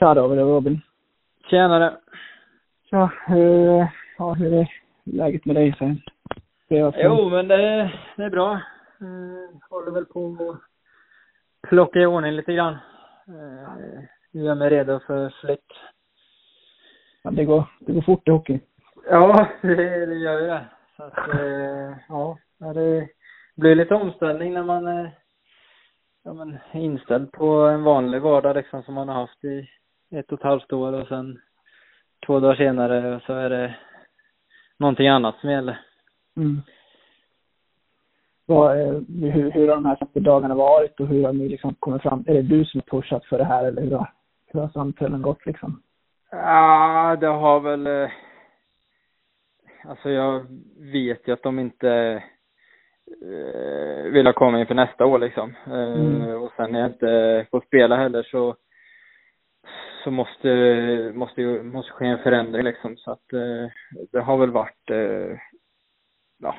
Tja David och Robin. Tjenare. Ja, hur, ja, hur är läget med dig sen? Jo, men det, det är bra. Uh, håller väl på att plocka i ordning lite grann. Uh, gör mig redo för flytt. Ja, det går, det går fort i hockey. Ja, det, det gör ju det. Så att, uh, ja, det blir lite omställning när man är ja, men, inställd på en vanlig vardag liksom som man har haft i ett och ett halvt år och sen två dagar senare så är det någonting annat som gäller. Mm. Vad, eh, hur, hur har de här senaste dagarna varit och hur har ni liksom kommit fram? Är det du som har pushat för det här eller hur har, hur har samtalen gått liksom? Ja, det har väl eh, Alltså jag vet ju att de inte eh, vill ha kommit inför nästa år liksom. Mm. Och sen när jag inte får spela heller så så måste, måste måste ske en förändring liksom. Så att eh, det har väl varit, eh, ja,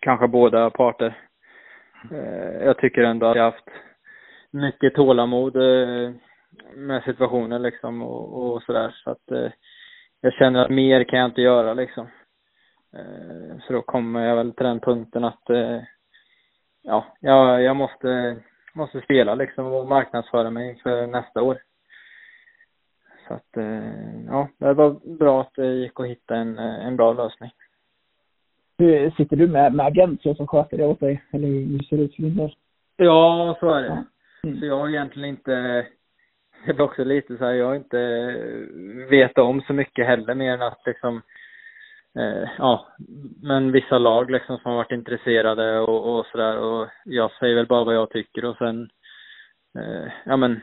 kanske båda parter. Eh, jag tycker ändå att jag haft mycket tålamod eh, med situationen liksom och, och sådär. Så att eh, jag känner att mer kan jag inte göra liksom. Eh, så då kommer jag väl till den punkten att, eh, ja, jag, jag måste, måste spela liksom och marknadsföra mig för nästa år. Så att, eh, ja, det var bra att det gick att hitta en, eh, en bra lösning. Hur, sitter du med, med agent som sköter det åt dig? Eller hur ser det ut för din del? Ja, så är det. Mm. Så jag har egentligen inte, det är också lite så här, jag har inte vetat om så mycket heller mer än att liksom, eh, ja, men vissa lag liksom som har varit intresserade och, och sådär och jag säger väl bara vad jag tycker och sen eh, ja men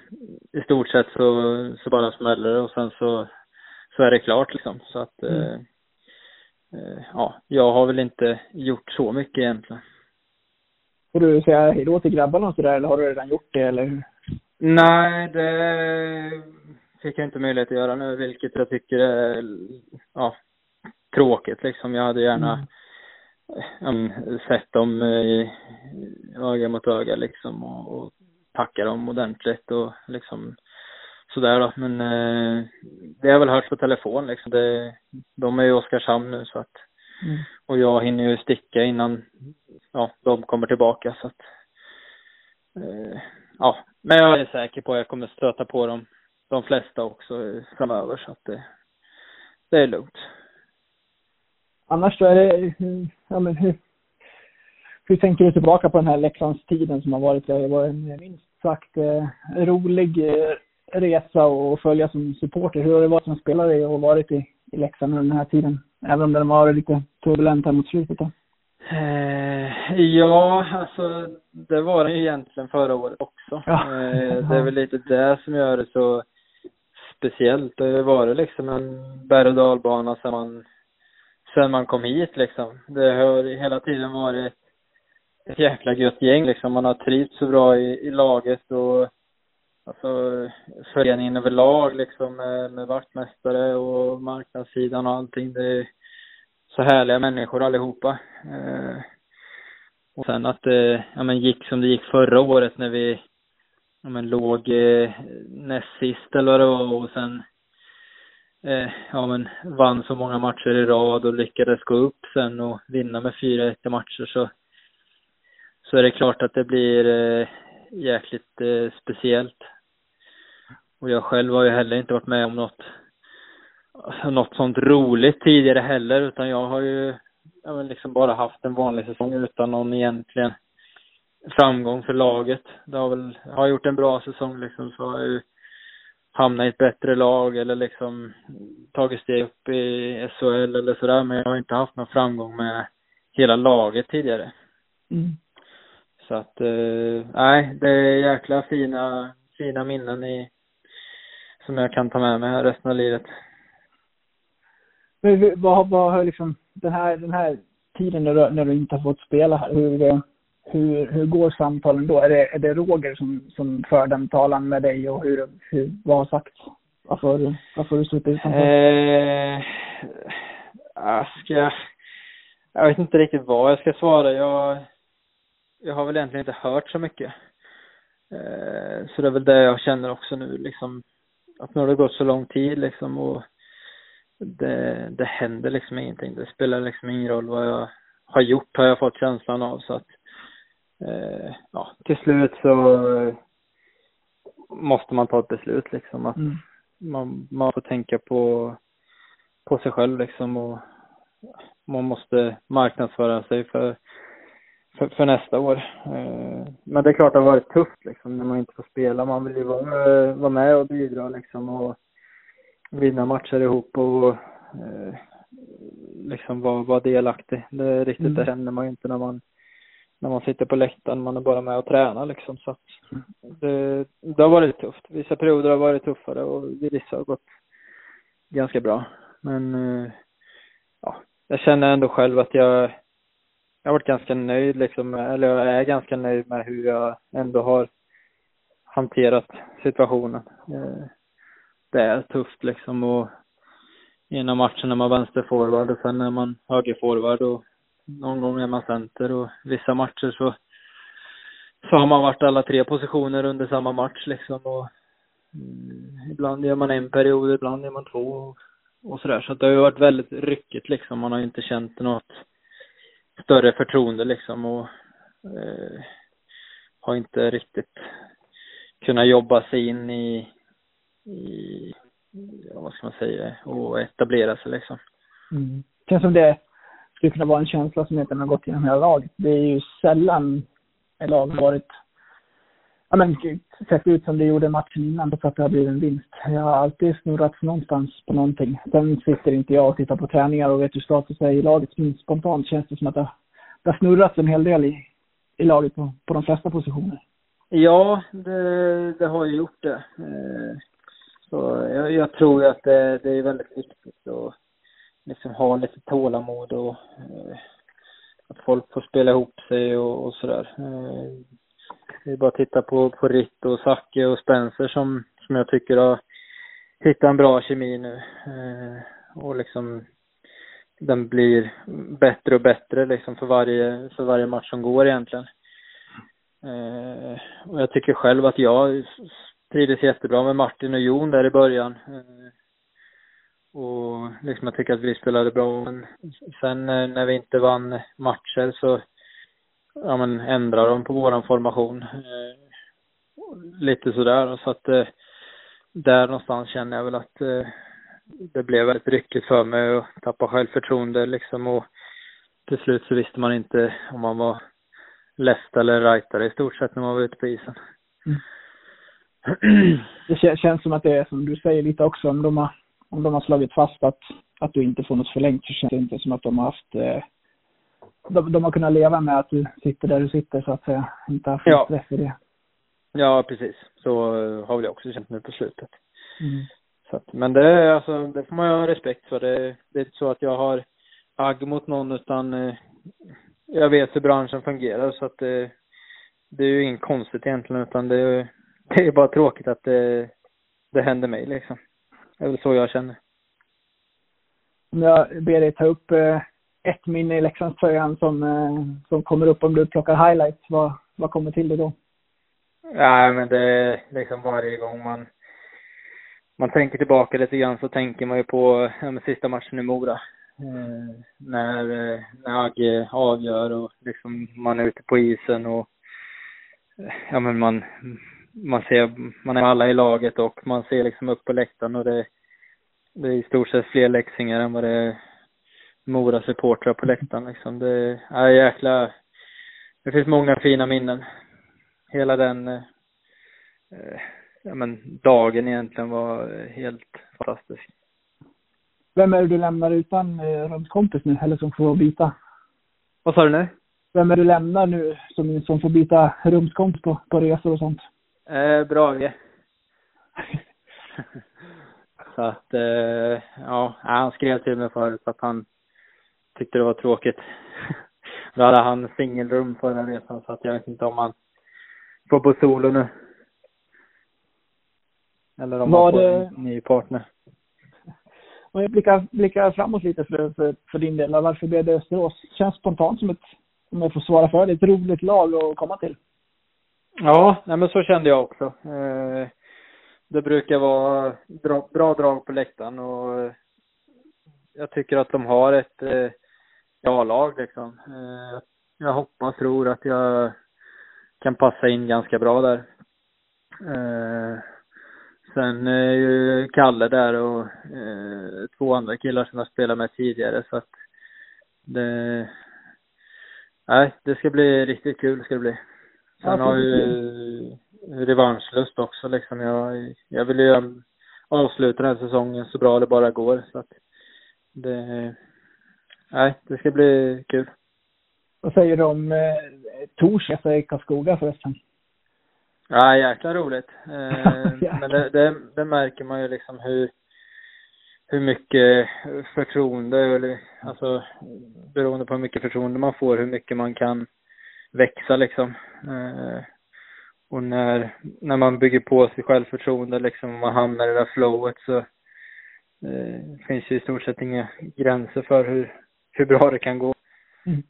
i stort sett så, så bara smäller det och sen så, så är det klart liksom. Så att, mm. eh, eh, ja, jag har väl inte gjort så mycket egentligen. Får du säga hejdå till grabbarna och sådär eller har du redan gjort det eller? Nej, det fick jag inte möjlighet att göra nu, vilket jag tycker är, ja, tråkigt liksom. Jag hade gärna mm. sett dem i öga mot öga liksom och, och tacka dem ordentligt och liksom sådär då. Men eh, det har jag väl hört på telefon liksom. Det, de är i Oskarshamn nu så att mm. och jag hinner ju sticka innan ja, de kommer tillbaka så att eh, ja, men jag är säker på att jag kommer stöta på dem, de flesta också framöver så att det, det är lugnt. Annars då är det, ja men hur, hur tänker du tillbaka på den här Leksandstiden som har varit? Det har varit en minst sagt eh, rolig eh, resa att följa som supporter. Hur har det varit som spelare och varit i, i Leksand under den här tiden? Även om den har varit lite turbulent här mot slutet då? Eh, ja, alltså det var det egentligen förra året också. Ja. Eh, det är väl lite det som gör det så speciellt. Det har varit liksom en berg och dalbana sen man, sen man kom hit liksom. Det har hela tiden varit ett jäkla gött gäng liksom. Man har trivts så bra i, i laget och alltså föreningen överlag liksom med, med vaktmästare och marknadssidan och allting. Det är så härliga människor allihopa. Eh, och sen att det, ja men gick som det gick förra året när vi, ja men låg eh, näst sist eller vad det var och sen eh, ja men vann så många matcher i rad och lyckades gå upp sen och vinna med 4-1 matcher så så är det klart att det blir eh, jäkligt eh, speciellt. Och jag själv har ju heller inte varit med om något, något sånt roligt tidigare heller, utan jag har ju ja, men liksom bara haft en vanlig säsong utan någon egentligen framgång för laget. Det har väl, har jag gjort en bra säsong liksom så har jag ju hamnat i ett bättre lag eller liksom tagit steg upp i SHL eller sådär, men jag har inte haft någon framgång med hela laget tidigare. Mm. Så att, eh, nej, det är jäkla fina, fina minnen i, som jag kan ta med mig resten av livet. Men vad, vad har liksom, den här, den här tiden när du, när du inte har fått spela här, hur, hur, hur går samtalen då? Är det, är det Roger som, som för den talan med dig och hur, hur, vad har sagts? Varför har du, varför har du suttit utanför? Eh, ska jag, jag vet inte riktigt vad jag ska svara. Jag, jag har väl egentligen inte hört så mycket. Eh, så det är väl det jag känner också nu liksom att nu har det gått så lång tid liksom och det, det händer liksom ingenting. Det spelar liksom ingen roll vad jag har gjort har jag fått känslan av så att eh, ja, till slut så måste man ta ett beslut liksom att mm. man, man får tänka på, på sig själv liksom och man måste marknadsföra sig för, för, för nästa år. Eh, men det är klart det har varit tufft liksom när man inte får spela. Man vill ju vara, vara med och bidra liksom och vinna matcher ihop och eh, liksom vara, vara delaktig. Det är riktigt, mm. det händer man ju inte när man när man sitter på läktaren, man är bara med och tränar liksom så att det, det har varit tufft. Vissa perioder har varit tuffare och vissa har gått ganska bra. Men eh, ja, jag känner ändå själv att jag jag har varit ganska nöjd liksom, eller jag är ganska nöjd med hur jag ändå har hanterat situationen. Eh, det är tufft liksom och ena matchen är man vänsterforward och sen är man högerforward och någon gång är man center och vissa matcher så så har man varit alla tre positioner under samma match liksom och mm, ibland gör man en period, ibland gör man två och, och sådär. Så det har ju varit väldigt ryckigt liksom. Man har inte känt något större förtroende liksom och eh, har inte riktigt kunnat jobba sig in i, i ja, vad ska man säga, och etablera sig liksom. Mm. Känns som det skulle kunna vara en känsla som egentligen har gått genom hela laget. Det är ju sällan ett lag har varit ja, men, sett ut som det gjorde matchen innan för att det har blivit en vinst. Jag har alltid snurrat någonstans på någonting. Sen sitter inte jag och tittar på träningar och vet hur status är i laget. Men spontant känns det som att det, det har snurrats en hel del i, i laget på, på de flesta positioner. Ja, det, det har ju gjort det. Eh, så jag, jag tror att det, det är väldigt viktigt att liksom ha lite tålamod och eh, att folk får spela ihop sig och, och sådär. Eh, det är bara att titta på, på Ritt och Zacke och Spencer som, som jag tycker har hittat en bra kemi nu. Eh, och liksom den blir bättre och bättre liksom för varje, för varje match som går egentligen. Eh, och jag tycker själv att jag trivdes jättebra med Martin och Jon där i början. Eh, och liksom jag tycker att vi spelade bra. Men sen eh, när vi inte vann matcher så ja, men ändrade de på våran formation. Eh, lite sådär. Så att eh, där någonstans känner jag väl att eh, det blev väldigt ryckigt för mig och tappa självförtroende liksom och till slut så visste man inte om man var left eller rightare i stort sett när man var ute på isen. Mm. Det känns som att det är som du säger lite också om de har om de har slagit fast att, att du inte får något förlängt så känns det inte som att de har haft eh, de, de har kunnat leva med att du sitter där du sitter så att säga. Inte haft ja. stress i det. Ja, precis. Så har väl jag också känt nu på slutet. Mm. Så att, men det är alltså, det får man ju ha respekt för. Det, det är inte så att jag har agg mot någon utan eh, jag vet hur branschen fungerar så att det, det är ju inget konstigt egentligen utan det, det är bara tråkigt att det, det händer mig liksom. Det är väl så jag känner. Om jag ber dig ta upp eh, ett minne i Leksandströjan som, eh, som kommer upp om du plockar highlights, vad, vad kommer till dig då? Ja, men det är liksom varje gång man man tänker tillbaka lite grann så tänker man ju på ja, sista matchen i Mora. Mm. när, eh, när Agge avgör och liksom man är ute på isen och ja men man, man ser, man är alla i laget och man ser liksom upp på läktaren och det, det är i stort sett fler läxingar än vad det är Mora-supportrar på läktaren liksom. Det är jäkla, det finns många fina minnen. Hela den, eh, ja men dagen egentligen var helt fantastisk. Vem är det du lämnar utan eh, rumskompis nu, eller som får byta? Vad sa du nu? Vem är det du lämnar nu som, som får byta rumskompis på, på resor och sånt? Eh, Brage. så att, eh, ja, han skrev till mig förut att han tyckte det var tråkigt. Då hade han singelrum förra resan så att jag vet inte om han får bo solo nu. Eller om var han får det... en ny partner. Om jag blickar, blickar framåt lite för, för, för din del, varför blev det Österås? Känns spontant som ett, om jag får svara för det, ett roligt lag att komma till. Ja, nej men så kände jag också. Eh, det brukar vara bra, bra drag på läktaren och jag tycker att de har ett eh, A-lag liksom. Eh, jag hoppas, tror att jag kan passa in ganska bra där. Eh, sen är ju Kalle där och eh, två andra killar som jag spelat med tidigare så att det, nej, det ska bli riktigt kul ska det bli. Sen ja, har ju revanschlust också liksom. Jag, jag vill ju avsluta den här säsongen så bra det bara går så att det, nej, det ska bli kul. Vad säger du om eh, Tors efter Karlskoga förresten? Ja, jäkla roligt. Eh, men det, det, det, märker man ju liksom hur, hur mycket förtroende, eller alltså beroende på hur mycket förtroende man får, hur mycket man kan växa liksom. Eh, och när, när man bygger på sig självförtroende liksom, och man hamnar i det där flowet så eh, finns ju i stort sett inga gränser för hur, hur bra det kan gå. Mm.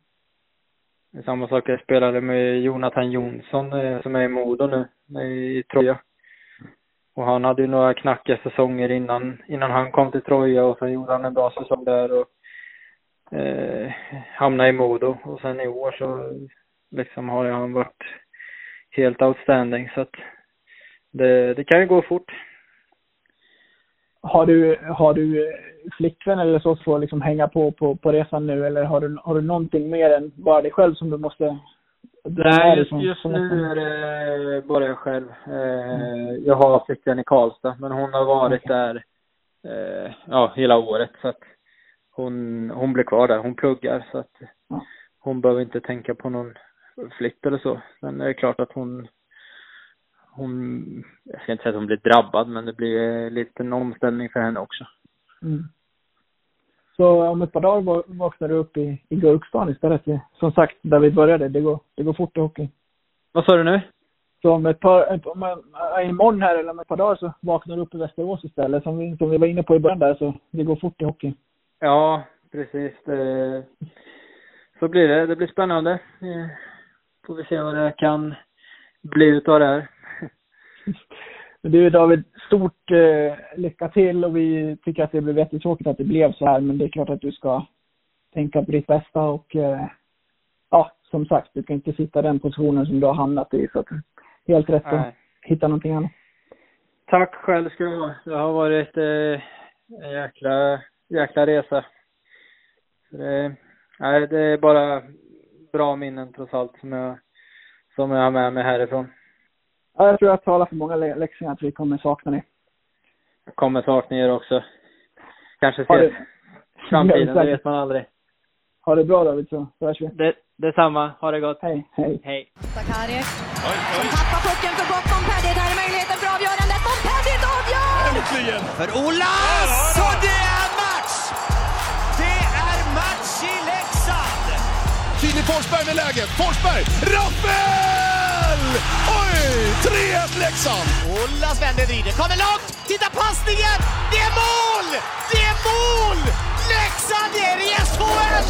Samma sak jag spelade med Jonathan Jonsson eh, som är i Modo nu, i Troja. Och han hade ju några knackiga säsonger innan, innan han kom till Troja och sen gjorde han en bra säsong där och eh, hamnade i Modo. Och sen i år så liksom har han varit helt outstanding så att det, det kan ju gå fort. Har du, har du flickvän eller så som får liksom hänga på, på på resan nu eller har du, har du någonting mer än bara dig själv som du måste Nej, just, just nu är det bara jag själv. Eh, jag har flickvän i Karlstad, men hon har varit okay. där eh, ja, hela året. Så att hon, hon blir kvar där. Hon pluggar så att hon behöver inte tänka på någon flytt eller så. Men det är klart att hon hon, jag ska inte säga att hon blir drabbad, men det blir lite en omställning för henne också. Mm. Så om ett par dagar vaknar du upp i, i Gurkstan istället. Som sagt, där vi började, det går, det går fort i hockey. Vad sa du nu? Så om ett par, om, imorgon här eller om ett par dagar så vaknar du upp i Västerås istället. Som vi, som vi var inne på i början där, så det går fort i hockey. Ja, precis. Det, så blir det. Det blir spännande. Får vi se vad det kan bli utav det här. Men du David, stort eh, lycka till och vi tycker att det blev jättetråkigt att det blev så här men det är klart att du ska tänka på ditt bästa och eh, ja, som sagt, du kan inte sitta i den positionen som du har hamnat i så att helt rätt Nej. att hitta någonting annat. Tack själv ska du ha. Det har varit eh, en jäkla, jäkla resa. det, nej, det är bara bra minnen trots allt som jag, som jag har med mig härifrån. Ja, jag tror jag talar för många lektioner att vi kommer sakna er. Jag kommer sakna er också. Kanske ses framtiden, det vet man aldrig. Ha det bra David, så hörs vi. Det, detsamma. Ha det gott. Hej. Hej. Hej. Sakaric. Som tappar pucken för gott. Montpellier, där är möjligheten för avgörandet. Montpellier avgör! Äntligen! För Olas! Och det är match! Det är match i Leksand! Filip Forsberg med läget. Forsberg! Rappel! Oj! 3-1 Leksand! Ola vänder, vrider, kommer långt! Titta passningen! Det är mål! Det är mål! Leksand är i SHL!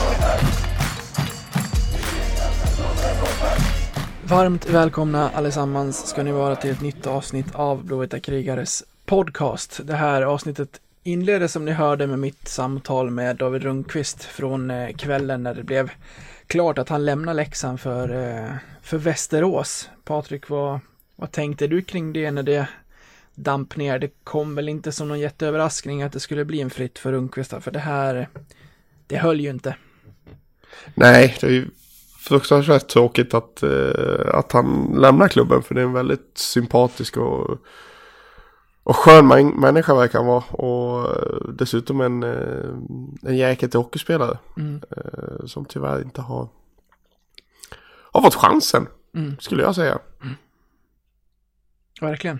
Varmt välkomna allesammans ska ni vara till ett nytt avsnitt av Blåvita krigares podcast. Det här avsnittet inleddes som ni hörde med mitt samtal med David Rundqvist från eh, kvällen när det blev klart att han lämnar Leksand för, eh, för Västerås. Patrik, vad, vad tänkte du kring det när det damp ner? Det kom väl inte som någon jätteöverraskning att det skulle bli en flytt för Rundqvist, för det här, det höll ju inte. Nej, det är ju fruktansvärt tråkigt att, uh, att han lämnar klubben, för det är en väldigt sympatisk och, och skön människa verkar han vara. Och uh, dessutom en, uh, en jäkel till hockeyspelare. Mm. som tyvärr inte har, har fått chansen, mm. skulle jag säga. Mm. Verkligen.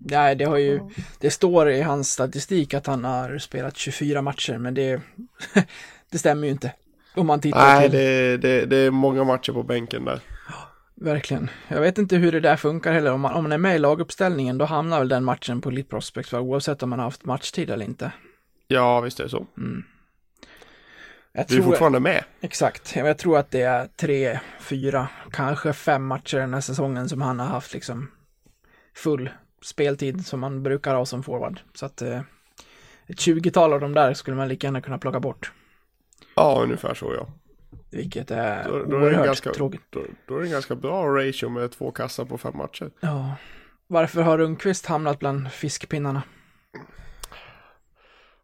Nej, det har ju, det står i hans statistik att han har spelat 24 matcher, men det, det stämmer ju inte. Om man tittar Nej, till... det, det, det är många matcher på bänken där. Verkligen. Jag vet inte hur det där funkar heller. Om man, om man är med i laguppställningen, då hamnar väl den matchen på Elite Prospect, va? oavsett om man har haft matchtid eller inte. Ja, visst är det så. Mm. Jag du är fortfarande med. Exakt. Jag tror att det är tre, fyra, kanske fem matcher den här säsongen som han har haft liksom full speltid som man brukar ha som forward. Så att eh, ett 20-tal av dem där skulle man lika gärna kunna plocka bort. Ja, ungefär så ja. Vilket är Då, då, är oerhört ganska, tråkigt. då, då är det en ganska bra ratio med två kassar på fem matcher. Ja. Varför har Rundqvist hamnat bland fiskpinnarna?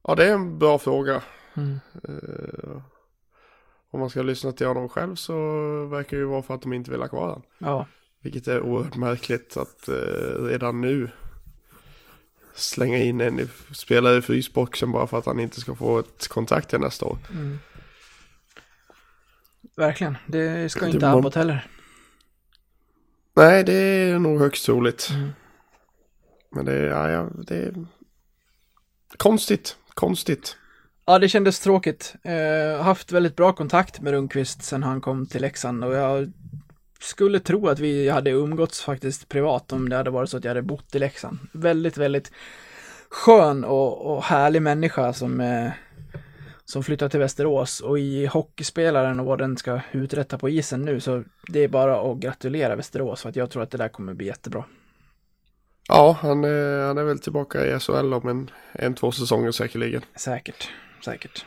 Ja, det är en bra fråga. Mm. Eh, om man ska lyssna till honom själv så verkar det ju vara för att de inte vill ha kvar honom. Ja, Vilket är oerhört märkligt att eh, redan nu slänga in en i- spelare i frysboxen bara för att han inte ska få ett kontrakt till nästa år. mm. verkligen. Det ska Det inte var- Abbott heller. Nej, det är nog högst troligt. Mm. Men det är, ja, ja, det är konstigt, konstigt. Ja, det kändes tråkigt. Eh, haft väldigt bra kontakt med Rundqvist sen han kom till Leksand och jag skulle tro att vi hade umgåtts faktiskt privat om det hade varit så att jag hade bott i Leksand. Väldigt, väldigt skön och, och härlig människa som, eh, som flyttar till Västerås och i hockeyspelaren och vad den ska uträtta på isen nu så det är bara att gratulera Västerås för att jag tror att det där kommer bli jättebra. Ja, han är, han är väl tillbaka i SHL om en, en två säsonger säkerligen. Säkert, säkert.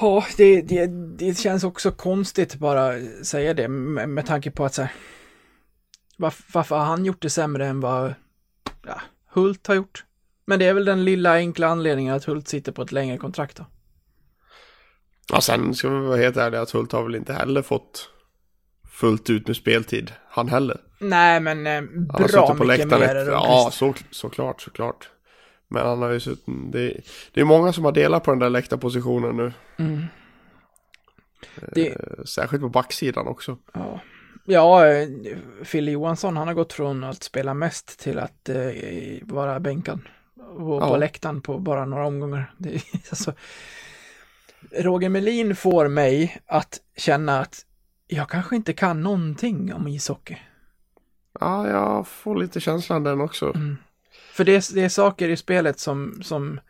Ja, det, det, det känns också konstigt bara säga det med, med tanke på att så här, varför, varför har han gjort det sämre än vad ja, Hult har gjort? Men det är väl den lilla enkla anledningen att Hult sitter på ett längre kontrakt då. Ja, sen ska vi vara helt ärliga att Hult har väl inte heller fått fullt ut med speltid, han heller. Nej, men eh, bra mycket mer ett- Ja, så, såklart, såklart. Men han har ju suttit, det, det är många som har delat på den där läktarpositionen nu. Mm. Det, Eh, Särskilt på backsidan också. Ja, ja Fille Johansson han har gått från att spela mest till att eh, vara bänkad och på Ja. läktaren på bara några omgångar. Det, är alltså, Roger Melin får mig att känna att jag kanske inte kan någonting om ishockey. Ja, jag får lite känslan den också. För det är, det är saker i spelet som, som,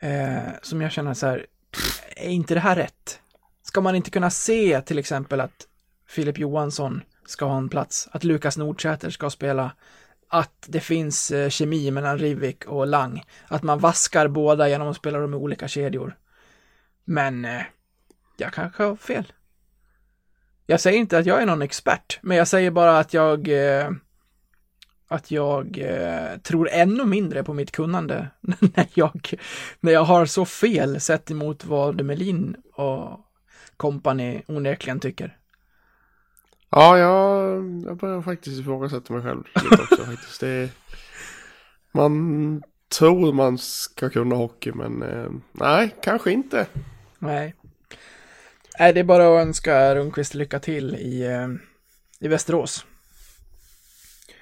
eh, som jag känner så här, är inte det här rätt? Ska man inte kunna se till exempel att Filip Johansson ska ha en plats, att Lukas Nordsäter ska spela, att det finns eh, kemi mellan Rivik och Lang, att man vaskar båda genom att spela dem i olika kedjor. Men eh, jag kanske har fel. Jag säger inte att jag är någon expert, men jag säger bara att jag eh, att jag eh, tror ännu mindre på mitt kunnande när jag, när jag har så fel sett emot vad Melin och kompani onekligen tycker. Ja, jag, jag börjar faktiskt ifrågasätta mig själv lite också faktiskt. Det man tror man ska kunna hockey, men eh, nej, kanske inte. Nej. Nej, det är bara att önska Rundqvist lycka till i, eh, i Västerås.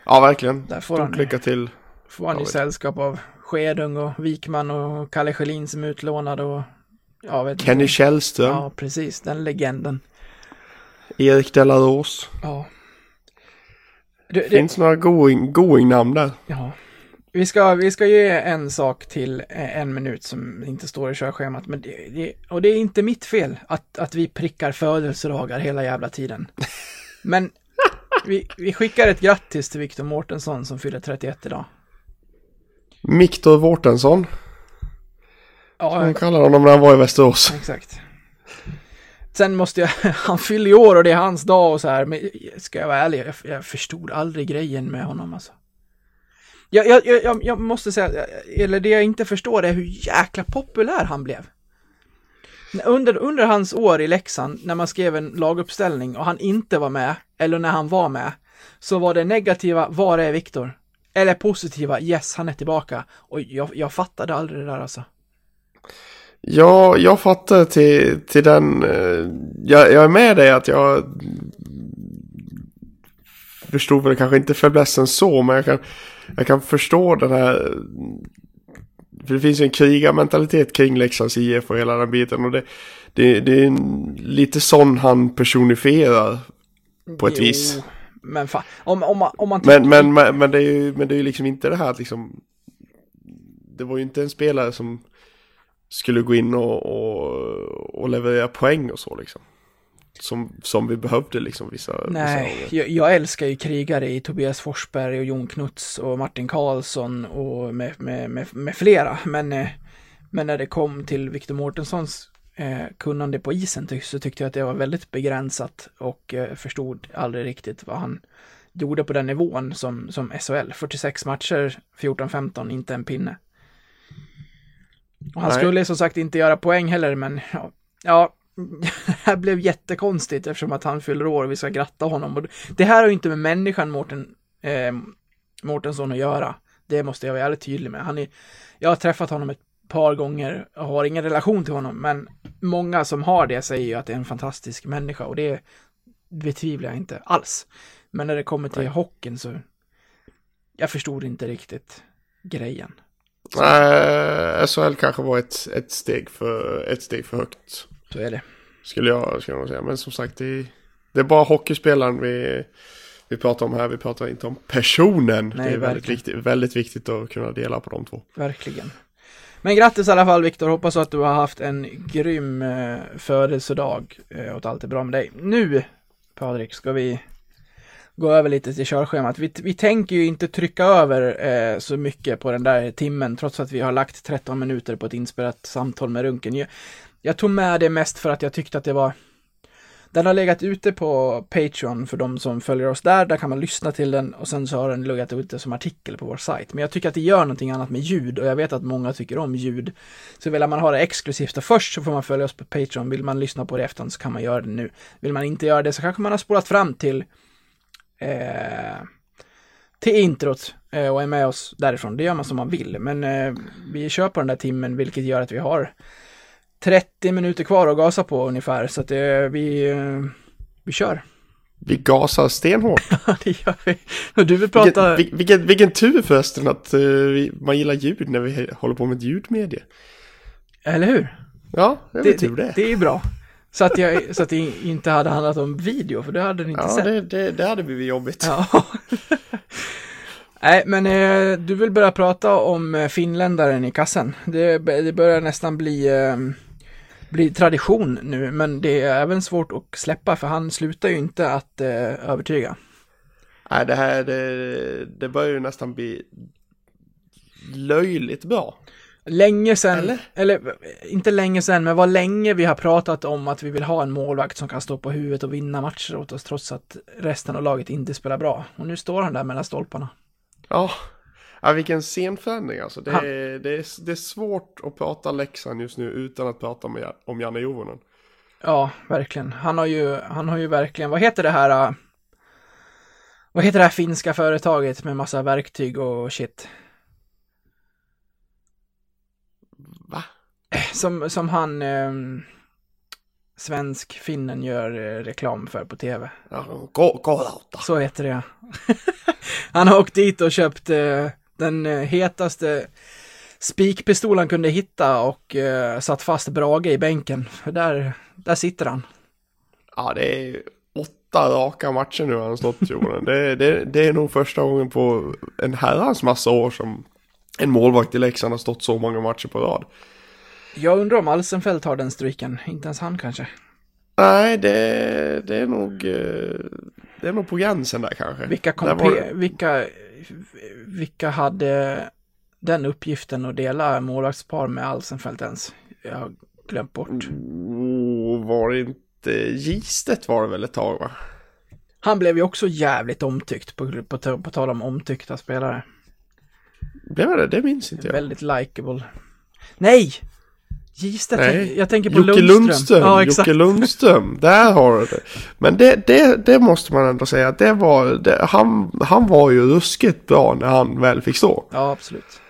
Ja, verkligen. Där får Stort han, lycka till. får han ju sällskap av Skedung och Wikman och Kalle Schelin som är utlånad och ja, vet Kenny inte. Källström, Ja, precis, den legenden. Erik Delaros. Ja. Det, det, Finns några going, going namn där. Ja. Vi ska, vi ska ge en sak till eh, en minut som inte står i körschemat. Men det, det, och det är inte mitt fel att, att vi prickar födelsedagar hela jävla tiden. Men vi, vi skickar ett grattis till Viktor Mårtensson som fyller 31 idag. Viktor Mårtensson. Ja, Man kallar honom när han var i Västerås. exakt. Sen måste jag, han fyller i år och det är hans dag och så här, men ska jag vara ärlig, jag, jag förstod aldrig grejen med honom alltså. Jag, jag, jag, jag måste säga, eller det jag inte förstår är hur jäkla populär han blev. Under, under hans år i Leksand, när man skrev en laguppställning och han inte var med, eller när han var med, så var det negativa, var är Viktor? Eller positiva, yes, han är tillbaka. Och jag, jag fattade aldrig det där alltså. Ja, jag fattar till, till den... eh, Jag, jag är med dig att jag förstod väl kanske inte fäblessen så, men jag kan, jag kan förstå den här... För det finns ju en krigarmentalitet kring Leksands IF och hela den biten. Och det, det, det är lite sån han personifierar på ett Jo, vis. Men fan, om, om, man, om man Men, men, men, men, det är ju, men det är ju liksom inte det här att liksom... Det var ju inte en spelare som skulle gå in och, och, och leverera poäng och så liksom. Som, som vi behövde liksom vissa Nej, vissa jag, jag, älskar ju krigare i Tobias Forsberg och Jon Knuts och Martin Karlsson och med, med, med, med flera. Men, eh, men när det kom till Victor Mårtenssons eh, kunnande på isen så tyckte jag att det var väldigt begränsat och eh, förstod aldrig riktigt vad han gjorde på den nivån som, som SHL. 46 matcher, 14-15, inte en pinne. Och han Nej. skulle som sagt inte göra poäng heller, men ja, ja det här blev jättekonstigt eftersom att han fyller år och vi ska gratta honom. Och det här har ju inte med människan Mårten, eh, Mårtensson att göra. Det måste jag vara väldigt tydlig med. Han är, jag har träffat honom ett par gånger och har ingen relation till honom, men många som har det säger ju att det är en fantastisk människa och det betvivlar jag inte alls. Men när det kommer till Nej. hockeyn så jag förstod inte riktigt grejen. Nej, SHL kanske var ett, ett, steg för, ett steg för högt. Så är det. Skulle jag, skulle jag säga. Men som sagt, det, det är bara hockeyspelaren vi, vi pratar om här. Vi pratar inte om personen. Nej, det är väldigt viktigt, väldigt viktigt att kunna dela på de två. Verkligen. Men grattis i alla fall Viktor, hoppas att du har haft en grym eh, födelsedag eh, och att allt är bra med dig. Nu, Patrik, ska vi gå över lite till körschemat. Vi, vi tänker ju inte trycka över eh, så mycket på den där timmen, trots att vi har lagt 13 minuter på ett inspelat samtal med Runken. Jag, tog med det mest för att jag tyckte att det var den har legat ute på Patreon för de som följer oss där. Där kan man lyssna till den och sen så har den legat ute som artikel på vår sajt. Men jag tycker att det gör någonting annat med ljud och jag vet att många tycker om ljud. Så vill man ha det exklusivt och först så får man följa oss på Patreon. Vill man lyssna på det efteråt så kan man göra det nu. Vill man inte göra det så kanske man har spolat fram till eh, till introt eh, och är med oss därifrån. Det gör man som man vill, men eh, vi kör på den där timmen, vilket gör att vi har 30 minuter kvar att gasa på ungefär, så att eh, vi, eh, vi kör. Vi gasar stenhårt. Ja, det gör vi. Du vill prata... Vilken, vilken, vilken tur förresten att uh, man gillar ljud när vi håller på med ljudmedie. Eller hur? Ja, det är det, tur det. Det är bra. Så att, jag, så att det inte hade handlat om video, för det hade ni inte ja, sett. Ja, det, det, det, hade blivit jobbigt. Ja. Nej, men eh, du vill börja prata om eh, finländaren i kassen. Det, det börjar nästan bli, eh, bli tradition nu, men det är även svårt att släppa, för han slutar ju inte att eh, övertyga. Nej, det här, det, det börjar ju nästan bli löjligt bra. Länge sedan, eller? eller? inte länge sedan, men vad länge vi har pratat om att vi vill ha en målvakt som kan stå på huvudet och vinna matcher åt oss trots att resten av laget inte spelar bra. Och nu står han där mellan stolparna. Ja, ja vilken scenförändring alltså. Det är, det, är, det är svårt att prata Leksand just nu utan att prata med, om Janne Juvonen. Ja, verkligen. Han har ju, han har ju verkligen, vad heter det här? Äh, vad heter det här finska företaget med massa verktyg och shit? Va? Som, som han, eh, svensk-finnen gör eh, reklam för på tv. Ja, K-Rauta. Så heter det ja. han har åkt dit och köpt eh, den eh, hetaste spikpistol han kunde hitta och eh, satt fast Brage i bänken. Där, där sitter han. Ja, det är åtta raka matcher nu har han stått Johan. det, det, det är nog första gången på en herrans massa år som en målvakt i Leksand har stått så många matcher på rad. Jag undrar om Alsenfelt har den stryken, inte ens han kanske. Nej, det, det är nog eh, det är nog på gränsen där kanske. Vilka, var... vilka, vilka hade den uppgiften att dela målvaktspar med Alsenfelt ens? Jag har glömt bort. Oh, var det inte Gistet var det väl ett tag va? Han blev ju också jävligt omtyckt på, på, på, tal om omtyckta spelare. Var det, det minns inte jag. Väldigt likable. Nej! Gistet, Nej. jag tänker på Jocke Lundström. Lundström. Ja, exakt. Jocke Lundström, där har du det. Men det, det, det måste man ändå säga det var, det, han, han var ju ruskigt bra när han väl fick stå. Ja, absolut.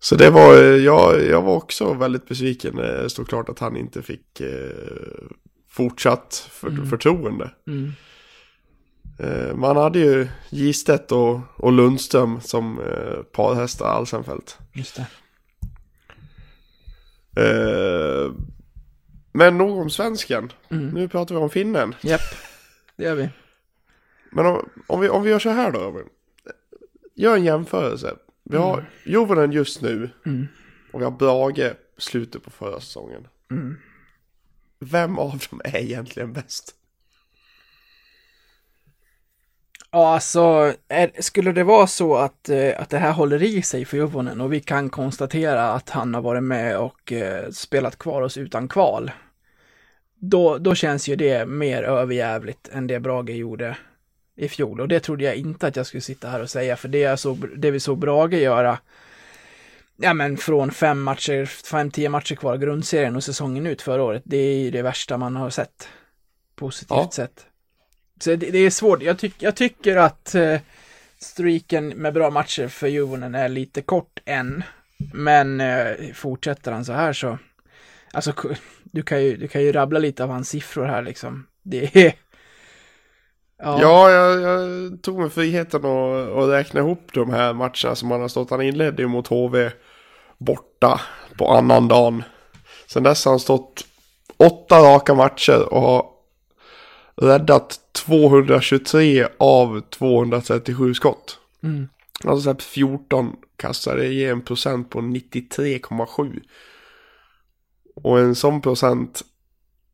Så det var, jag, jag var också väldigt besviken när det stod klart att han inte fick eh, fortsatt för, mm. förtroende. Mm. Eh, man hade ju Gistedt och, och Lundström som eh, parhästar Alsenfelt. Just det. Eh, men nog om svensken. Mm. Nu pratar vi om finnen. Japp, det gör vi. Men om, om, vi, om vi gör så här då. Gör en jämförelse. Vi har mm. Jovonen just nu. Mm. Och vi har Brage slutet på förra säsongen. Mm. Vem av dem är egentligen bäst? Ja, alltså, är, skulle det vara så att, eh, att det här håller i sig för Juvonen och vi kan konstatera att han har varit med och eh, spelat kvar oss utan kval, då, då känns ju det mer överjävligt än det Brage gjorde i fjol. Och det trodde jag inte att jag skulle sitta här och säga, för det, jag såg, det vi såg Brage göra, ja men från fem matcher, fem, tio matcher kvar grundserien och säsongen ut förra året, det är ju det värsta man har sett. Positivt ja. sett. Så det, det, är svårt. Jag, tyck, jag tycker att eh, streaken med bra matcher för Juvonen är lite kort än. Men eh, fortsätter han så här så, alltså du kan ju, du kan ju rabbla lite av hans siffror här liksom. Det är... Ja, ja jag, jag, tog mig friheten att, att räkna ihop de här matcherna som han har stått. Han inledde ju mot HV borta på annan dagen. Sen dess har han stått åtta raka matcher och har räddat 223 av 237 skott. Mm. Alltså släppt 14 kassar, det ger en procent på 93,7. Och en sån procent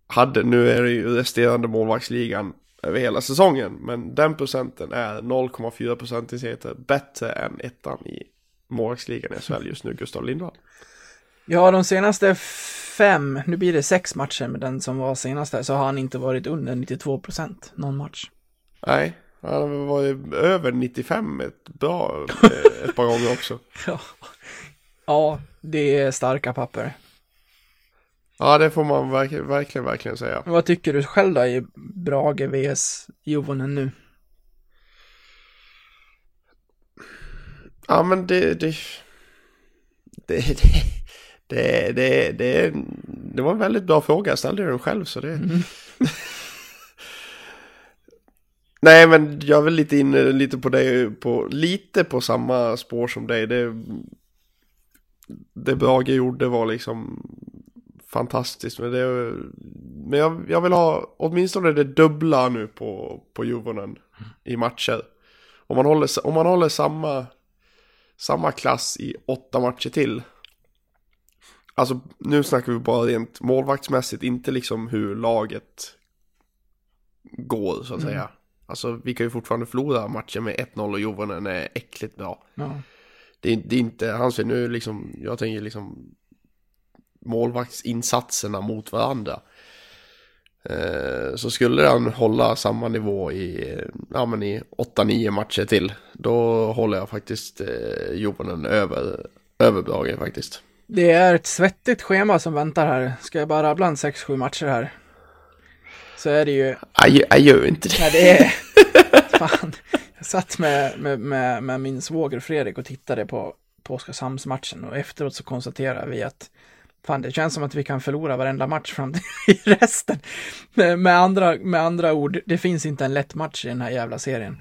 hade, nu är det ju resterande målvaktsligan över hela säsongen. Men den procenten är 0,4 procentenheter bättre än ettan i målvaktsligan i SHL just nu, Gustav Lindvall. Ja, de senaste fem, nu blir det sex matcher med den som var senast här, så har han inte varit under 92 procent någon match. Nej, han har varit över 95 ett bra, eh, ett par gånger också. Ja. ja, det är starka papper. Ja, det får man verkligen, verkligen, verkligen säga. Vad tycker du själv då i Brage vs Jovonen nu? Ja, men det, det, det, det, det, det, det, det var en väldigt bra fråga. Jag ställde den själv så det... Mm. Nej men jag är väl lite inne lite på det, på, lite på samma spår som dig. Det, det Brage gjorde var liksom fantastiskt. Men, det, men jag, jag vill ha åtminstone det dubbla nu på, på Juvonen i matcher. Om man håller, om man håller samma, samma klass i åtta matcher till Alltså nu snackar vi bara rent målvaktsmässigt, inte liksom hur laget går så att mm. säga. Alltså vi kan ju fortfarande förlora matchen med 1-0 och Jovanen är äckligt bra. Ja. Det, är, det är inte, han säger nu liksom, jag tänker liksom målvaktsinsatserna mot varandra. Eh, så skulle han hålla samma nivå i, ja, men i 8-9 matcher till, då håller jag faktiskt eh, Jovanen över, över Brage faktiskt. Det är ett svettigt schema som väntar här. Ska jag bara rabbla en 6-7 matcher här? Så är det ju... Jag, gör inte det. Nej, det är... Fan. Jag satt med, med, med, med min svåger Fredrik och tittade på, på Oskarshamnsmatchen och efteråt så konstaterade vi att Fan, det känns som att vi kan förlora varenda match fram till resten. Med, andra, med andra ord, det finns inte en lätt match i den här jävla serien.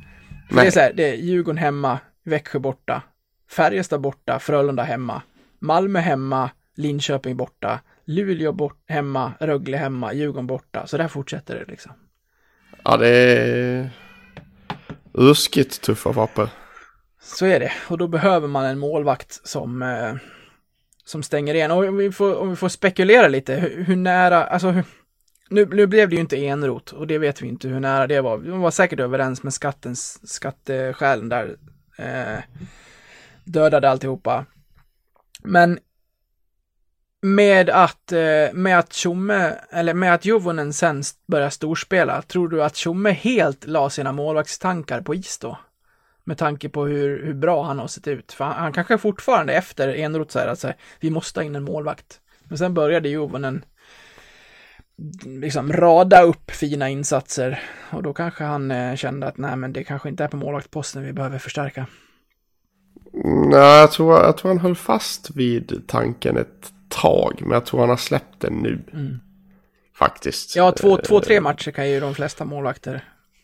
För det är så här, det är Djurgården hemma, Växjö borta, Färjestad borta, Frölunda hemma, Malmö hemma, Linköping borta, Luleå bort, hemma, Rögle hemma, Djurgården borta. Så där fortsätter det liksom. Ja, det är ruskigt tuffa papper. Så är det. Och då behöver man en målvakt som, eh, som stänger igen. Och om vi får, om vi får spekulera lite, hur, hur nära, alltså hur, nu, nu blev det ju inte enrot och det vet vi inte hur nära det var. De var säkert överens med skattens, skatteskälen där. Eh, dödade alltihopa. Men med att, eh, med att Tjomme, eller med att Juvonen sen börjar storspela, tror du att Tjomme helt la sina målvaktstankar på is då? Med tanke på hur, hur bra han har sett ut. För han, han kanske fortfarande efter Enroth säger att här, vi måste ha in en målvakt. Men sen började Juvonen liksom rada upp fina insatser och då kanske han eh, kände att nej men det kanske inte är på målvaktposten vi behöver förstärka. Nej, jag tror, jag tror han höll fast vid tanken ett tag. Men jag tror han har släppt den nu. Mm. Faktiskt. Ja, två, två, tre matcher kan ju de flesta målvakter.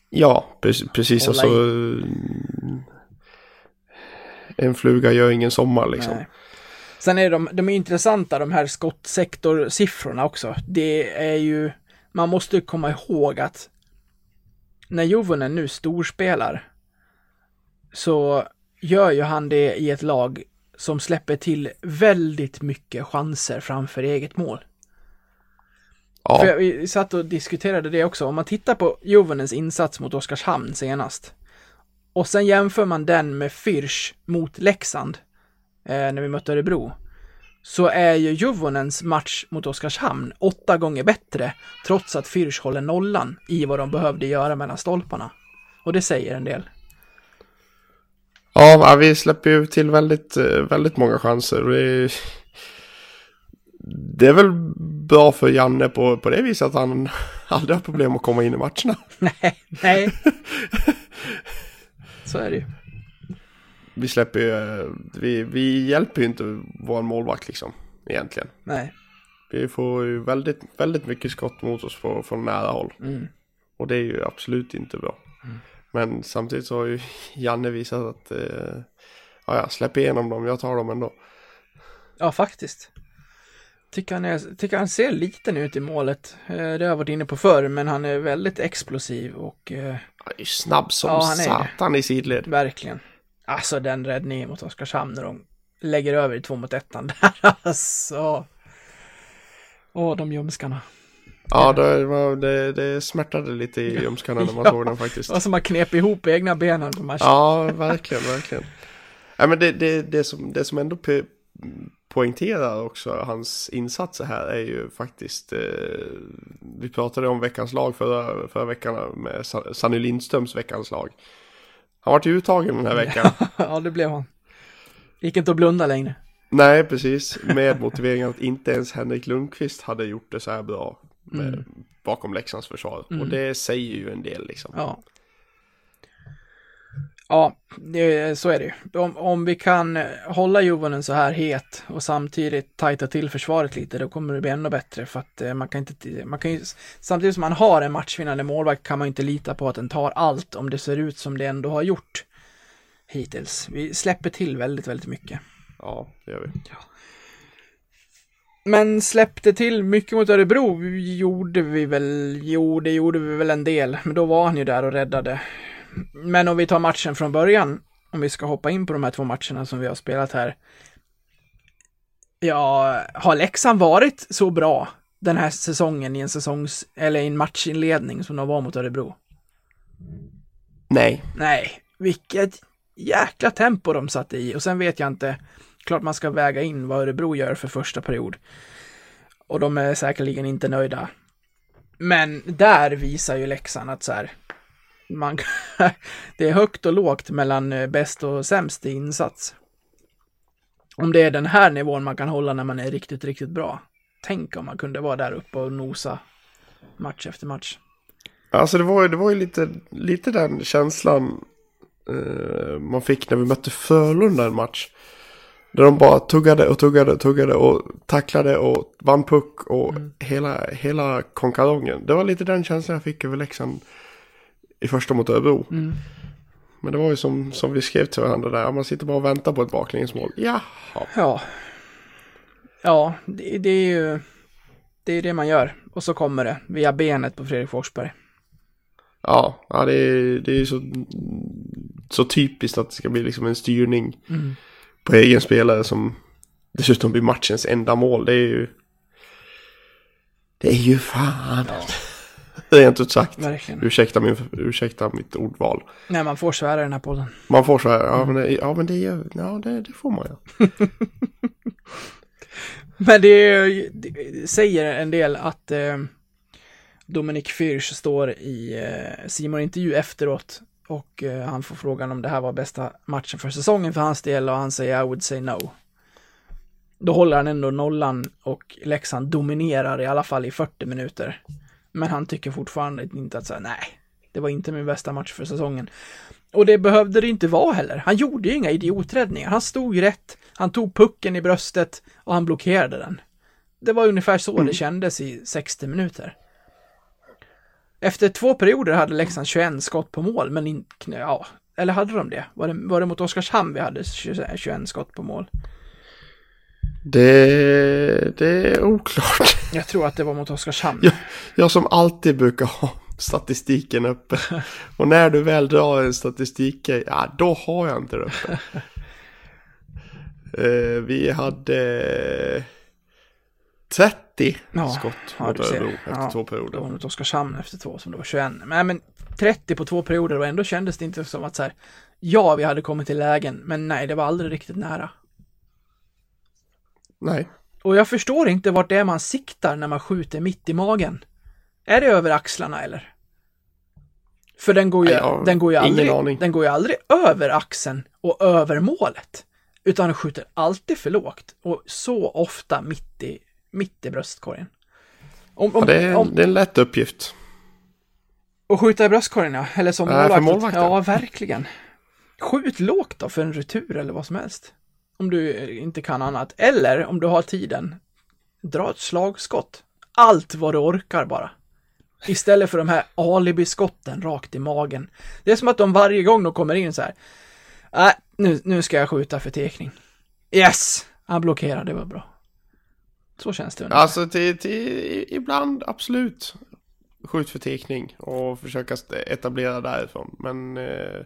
Ja, precis. Och så... En fluga gör ingen sommar liksom. Nej. Sen är de, de är intressanta de här skottsektorsiffrorna också. Det är ju, man måste komma ihåg att när Jovonen nu storspelar så gör ju han det i ett lag som släpper till väldigt mycket chanser framför eget mål. Ja. För vi satt och diskuterade det också. Om man tittar på Jovanens insats mot Oskarshamn senast och sen jämför man den med Fyrsch mot Leksand, eh, när vi mötte Örebro, så är ju Juvonens match mot Oskarshamn åtta gånger bättre, trots att Fyrsch håller nollan i vad de behövde göra mellan stolparna. Och det säger en del. Ja, vi släpper ju till väldigt, eh, väldigt många chanser. Det är, det är väl bra för Janne på, på det viset att han aldrig har problem att komma in i matcherna. Nej, nej. Så är det ju. Vi släpper ju, eh, vi, vi hjälper ju inte vår målvakt liksom, egentligen. Nej. Vi får ju väldigt, väldigt mycket skott mot oss från nära håll. Mm. Och det är ju absolut inte bra. Mm. Men samtidigt så har ju Janne visat att, eh, ja, släpp igenom dem, jag tar dem ändå. Ja, faktiskt. Tycker han, är, tycker han ser liten ut i målet. Eh, Det har jag varit inne på förr, men han är väldigt explosiv och eh, Han är ju snabb som Ja, han är satan i sidled. verkligen. Alltså den räddningen mot Oskarshamn när de lägger över i två mot ettan där, alltså. Åh, de ljumskarna. Ja, det, var, det, det smärtade lite i ljumskarna när man Ja. såg den faktiskt. Det var som att knep ihop egna benen på matchen. Ja, verkligen, verkligen. Ja, men det, det, det, som, det som ändå po- poängterar också hans insatser här är ju faktiskt, eh, vi pratade om veckans lag förra, förra veckan med Sa- Sanny Lindströms veckans lag. Han vart ju uttagen den här veckan. ja, det blev han. Gick inte att blunda längre. Nej, precis. Med motiveringen att inte ens Henrik Lundqvist hade gjort det så här bra med, Mm. bakom Leksands försvar. Mm. Och det säger ju en del liksom. Ja. Ja, det, så är det ju. Om, om vi kan hålla Juvonen så här het och samtidigt tajta till försvaret lite, då kommer det bli ännu bättre för att eh, man kan inte, man kan ju, samtidigt som man har en matchvinnande målvakt kan man inte lita på att den tar allt om det ser ut som det ändå har gjort hittills. Vi släpper till väldigt, väldigt mycket. Ja, det gör vi. Men släppte till mycket mot Örebro gjorde vi väl, jo det gjorde vi väl en del, men då var han ju där och räddade. Men om vi tar matchen från början, om vi ska hoppa in på de här två matcherna som vi har spelat här. Ja, har Leksand varit så bra den här säsongen i en säsongs, eller i en matchinledning som de var mot Örebro? Nej, Nej, vilket jäkla tempo de satte i och sen vet jag inte, klart man ska väga in vad Örebro gör för första period. Och de är säkerligen inte nöjda. Men där visar ju Leksand att så här, man, det är högt och lågt mellan eh, bäst och sämst i insats. Om det är den här nivån man kan hålla när man är riktigt, riktigt bra. Tänk om man kunde vara där uppe och nosa match efter match. Alltså det var ju, det var ju lite, lite den känslan eh, man fick när vi mötte Frölunda en match. Där de bara tuggade och tuggade och tuggade och tacklade och vann puck och hela, hela konkarongen. Det var lite den känslan jag fick över Leksand i första mot Örebro. Mm. Men det var ju som, som vi skrev till varandra där, man sitter bara och väntar på ett baklängesmål. Jaha. Ja. Ja, det, det är ju det är det man gör. Och så kommer det via benet på Fredrik Forsberg. Ja, ja det är, det är så, så typiskt att det ska bli liksom en styrning Mm. På egen spelare som dessutom blir matchens enda mål. Det är ju... Det är ju fan. Rent ut sagt. Verkligen. Ursäkta, min, ursäkta mitt ordval. Nej, man får svära i den här podden. Man får här, ja men det, ja, men det, ja, det, det får man ju. Men det, det säger en del att eh, Dominik Fürch står i eh, Simon intervju efteråt och eh, han får frågan om det här var bästa matchen för säsongen för hans del och han säger I would say no. Då håller han ändå nollan och Leksand dominerar i alla fall i 40 minuter. Men han tycker fortfarande inte att säga nej, det var inte min bästa match för säsongen. Och det behövde det inte vara heller. Han gjorde ju inga idioträddningar. Han stod rätt, han tog pucken i bröstet och han blockerade den. Det var ungefär så det kändes i 60 minuter. Efter två perioder hade Leksand 21 skott på mål, men inte, ja, eller hade de det? Var det, var det mot Oskarshamn vi hade 20 21 skott på mål? Det, det är oklart. Jag tror att det var mot Oskarshamn. Ja. Jag som alltid brukar ha statistiken uppe. Och när du väl drar en statistik, ja då har jag inte det uppe. Eh, vi hade 30 30 Ja, skott ja, mot. Örebro efter Ja, två Det perioder. var mot Oskarshamn efter två som det var 21. Men, men 30 på två perioder och ändå kändes det inte som att så här, ja, vi hade kommit till lägen, men nej, det var aldrig riktigt nära. Nej, Och jag förstår inte vart det är man siktar när man skjuter mitt i magen. Är det över axlarna eller? För den går ju, Nej, den går ju aldrig, aning. den går ju aldrig över axeln och över målet. Utan den skjuter alltid för lågt och så ofta mitt i, mitt i bröstkorgen. Om, om, ja, det, är, om, det är en lätt uppgift. och skjuta i bröstkorgen ja, eller som för målvakt. Ja, verkligen. Skjut lågt då för en retur eller vad som helst. Om du inte kan annat. Eller om du har tiden, dra ett slagskott. Allt vad du orkar bara. Istället för de här alibiskotten rakt i magen. Det är som att de varje gång de kommer in så här. Nej, nu, nu ska jag skjuta för tekning. Yes! Han blockerar, det var bra. Så känns det ungefär. Alltså till, till, ibland absolut skjut för tekning och försöka etablera därifrån. Men eh,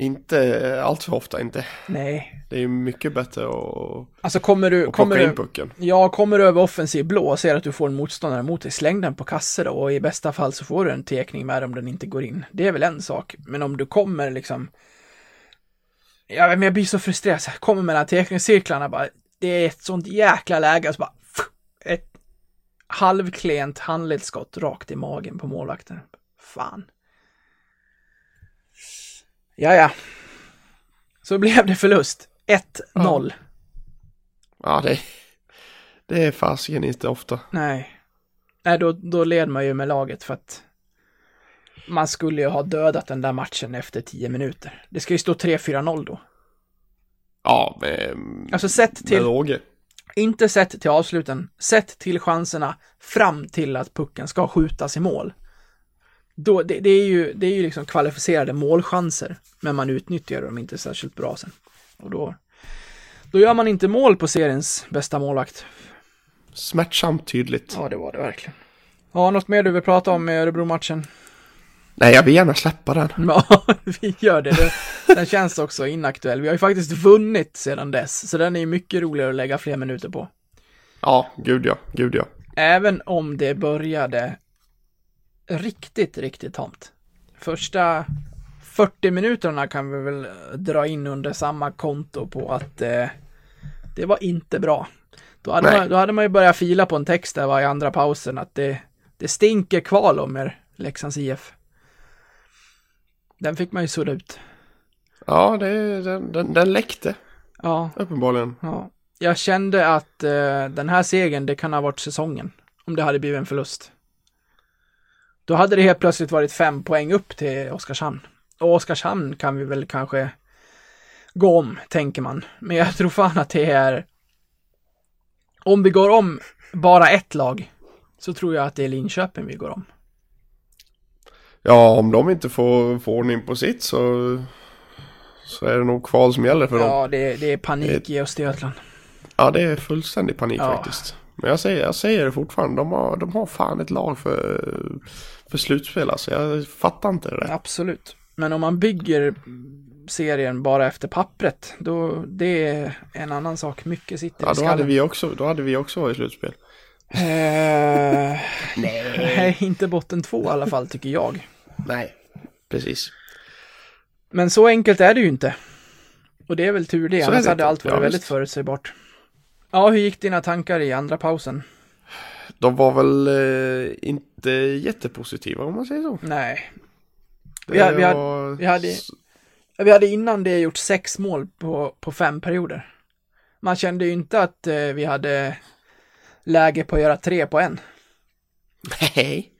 inte allt för ofta inte. Nej. Det är ju mycket bättre att, Alltså kommer du, att kommer plocka du, in pucken. Ja, kommer du över offensiv blå och ser att du får en motståndare mot dig, släng den på kasse då och i bästa fall så får du en tekning med om den inte går in. Det är väl en sak, men om du kommer liksom Ja, men jag blir så frustrerad, så här, kommer mellan tekningscirklarna bara, det är ett sånt jäkla läge så bara ett halvklent handledsskott rakt i magen på målvakten. Fan. Ja, ja. Så blev det förlust. 1-0. Ja, det, det är fasiken inte ofta. Nej. Nej, då, då led man ju med laget för att man skulle ju ha dödat den där matchen efter 10 minuter. Det ska ju stå 3-4-0 då. Ja, med, Alltså sett till, råge. inte sett till avsluten, sett till chanserna fram till att pucken ska skjutas i mål. Då, det, det, är ju, det är ju liksom kvalificerade målchanser, men man utnyttjar dem inte särskilt bra sen. Och då, då gör man inte mål på seriens bästa målvakt. Smärtsamt tydligt. Ja, det var det verkligen. Ja, något mer du vill prata om med Örebro-matchen? Nej, jag vill gärna släppa den. Ja, vi gör det. det. Den känns också inaktuell. Vi har ju faktiskt vunnit sedan dess, så den är ju mycket roligare att lägga fler minuter på. Ja, gud ja, gud ja. Även om det började riktigt, riktigt tamt. Första 40 minuterna kan vi väl dra in under samma konto på att eh, det var inte bra. Då hade, Nej. man, då hade man ju börjat fila på en text där var i andra pausen att det, det stinker kval om er, Leksands IF. Den fick man ju sudda ut. Ja, det, den, den, den läckte Ja, uppenbarligen. ja. Jag kände att eh, den här segern, det kan ha varit säsongen. Om det hade blivit en förlust. Då hade det helt plötsligt varit fem poäng upp till Oskarshamn. Och Oskarshamn kan vi väl kanske gå om, tänker man. Men jag tror fan att det är... Om vi går om bara ett lag, så tror jag att det är Linköping vi går om. Ja, om de inte får, får ordning på sitt så, så är det nog kval som gäller för dem. Ja, det, det är panik i Östergötland. Ja, det är fullständig panik Ja. faktiskt. Men jag säger, jag säger det fortfarande, de har, de har fan ett lag för, för slutspel alltså. Jag fattar inte det där. Absolut. Men om man bygger serien bara efter pappret, då det är en annan sak. Mycket sitter Ja, i då skallen. hade vi också, då hade vi också varit i slutspel. Eh, nej, inte botten två i alla fall tycker jag. Nej, precis. Men så enkelt är det ju inte. Och det är väl tur det, Så annars det hade allt varit Ja, väldigt förutsägbart. Ja, hur gick dina tankar i andra pausen? De var väl eh, inte jättepositiva om man säger så. Nej. Det Vi hade- vi hade- var- vi hade- Vi hade innan det gjort sex mål på, på fem perioder. Man kände ju inte att eh, vi hade läge på att göra tre på en. Nej.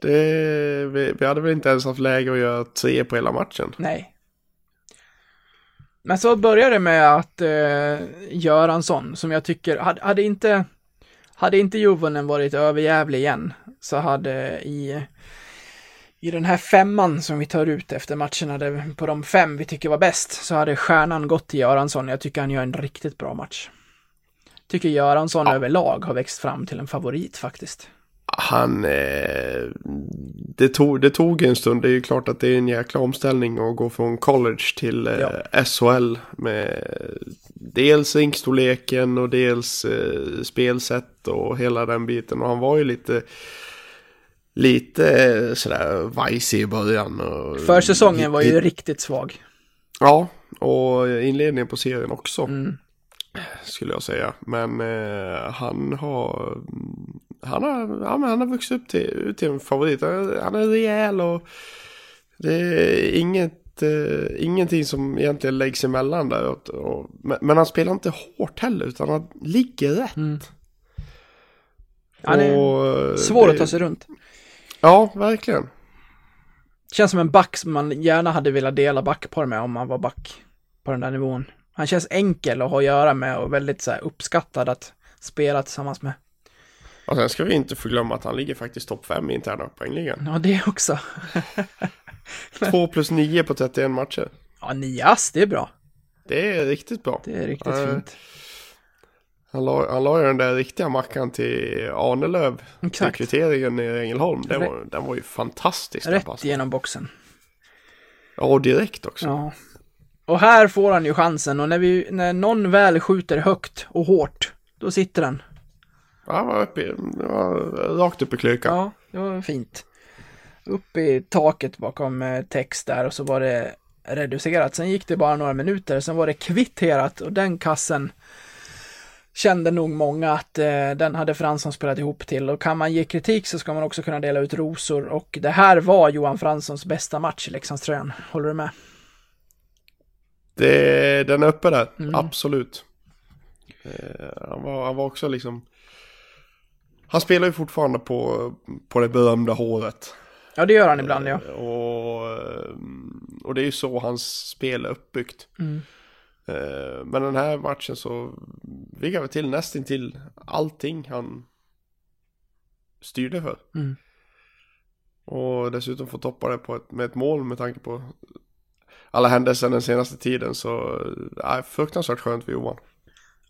Det, vi, vi hade väl inte ens haft läge att göra tre på hela matchen. Nej. Men så började det med att eh, Göransson, som jag tycker, hade, hade inte, hade inte Juvonen varit överjävlig igen, så hade i, i den här femman som vi tar ut efter matcherna, på de fem vi tycker var bäst, så hade stjärnan gått till Göransson. Jag tycker han gör en riktigt bra match. Tycker Göransson Ja. överlag har växt fram till en favorit faktiskt. Han, eh, det, tog, det tog en stund. Det är ju klart att det är en jäkla omställning att gå från college till eh, SHL med dels rinkstorleken och dels eh, spelsätt och hela den biten. Och han var ju lite, lite sådär vajsig i början. Och Försäsongen var ju riktigt svag. Ja, och inledningen på serien också. Mm. Skulle jag säga. Men eh, han har han har, ja, han har vuxit upp till, till en favorit. Han är rejäl och det är inget, eh, ingenting som egentligen läggs emellan där. Och, och, men, men, han spelar inte hårt heller utan han ligger rätt. Mm. Han är och, svår det, att ta sig runt. Ja, verkligen. Känns som en back som man gärna hade velat dela backpar med om man var back på den där nivån. Han känns enkel att ha att göra med och väldigt så här, uppskattad att spela tillsammans med. Och sen ska vi inte förglömma att han ligger faktiskt topp 5 i interna poängligan. Ja, det också. 2 plus 9 på 31 matcher. Ja, 9 ass, det är bra. Det är riktigt bra. Det är riktigt uh, fint. Han la, han la ju den där riktiga mackan till Arnelöv. Exakt. Till kvitteringen i Ängelholm. Den var, den var ju fantastisk. Rätt genom boxen. Ja, och direkt också. Ja. Och här får han ju chansen och när, vi, när någon väl skjuter högt och hårt, då sitter den. Ja, var uppe, var rakt upp i klykan. Ja, det var fint. Upp i taket bakom eh, text där och så var det reducerat. Sen gick det bara några minuter, sen var det kvitterat och den kassen kände nog många att eh, den hade Fransson spelat ihop till och kan man ge kritik så ska man också kunna dela ut rosor och det här var Johan Franssons bästa match i Leksandströjan. Håller du med? Det, den är uppe där, mm. absolut. Eh, han, var, han var också liksom han spelar ju fortfarande på, på det berömda håret. Ja, det gör han ibland, ja. Eh, och, eh, och det är ju så hans spel är uppbyggt. Mm. Men den här matchen så fick han till nästan till allting han styrde för. Mm. Och dessutom få toppa det på ett, med ett mål med tanke på alla händelser den senaste tiden så är fruktansvärt skönt för Johan.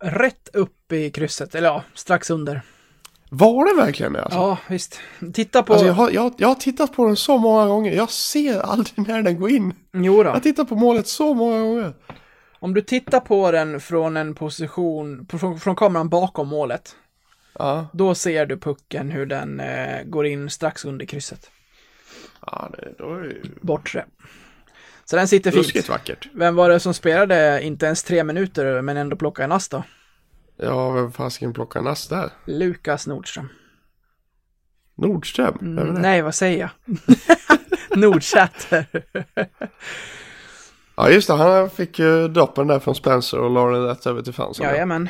Rätt upp i krysset, eller ja, strax under. Var det verkligen det? Alltså? Ja, visst. Titta på... Alltså jag, har, jag, jag har tittat på den så många gånger. Jag ser aldrig när den går in. Jo då. Jag har tittat på målet så många gånger. Om du tittar på den från en position, från, från kameran bakom målet. Ja. Då ser du pucken hur den eh, går in strax under krysset. Ja, det, då är det ju... Bortre. Så den sitter fint. Ruskigt vackert. Vem var det som spelade inte ens tre minuter men ändå plockade en ass då? Ja, vem fasiken plockar nass där? Lukas Nordström. Nordström? Mm, nej, vad säger jag? Nordsäter. ja, just det. Han fick ju droppen där från Spencer och la den rätt över till Fransson. Jajamän.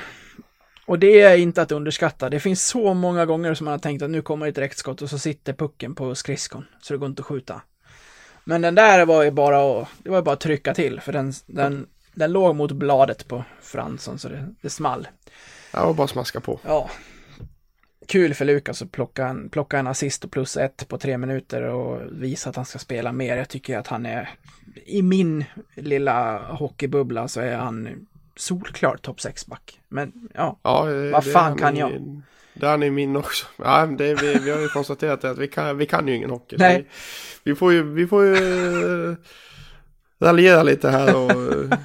Och det är inte att underskatta. Det finns så många gånger som man har tänkt att nu kommer ett direktskott och så sitter pucken på skridskon. Så det går inte att skjuta. Men den där var ju bara att, det var bara att trycka till för den, den, den låg mot bladet på Fransson så det, det small. Ja, och bara smaska på. Ja. Kul för Lukas att plocka en, plocka en assist och plus ett på tre minuter och visa att han ska spela mer. Jag tycker att han är, i min lilla hockeybubbla så är han solklar topp 6-back. Men ja, ja vad fan kan jag? Det är min också. Ja, det, vi, vi har ju konstaterat att vi kan, vi kan ju ingen hockey. Nej. Vi, vi, får ju, vi får ju uh, raljera lite här och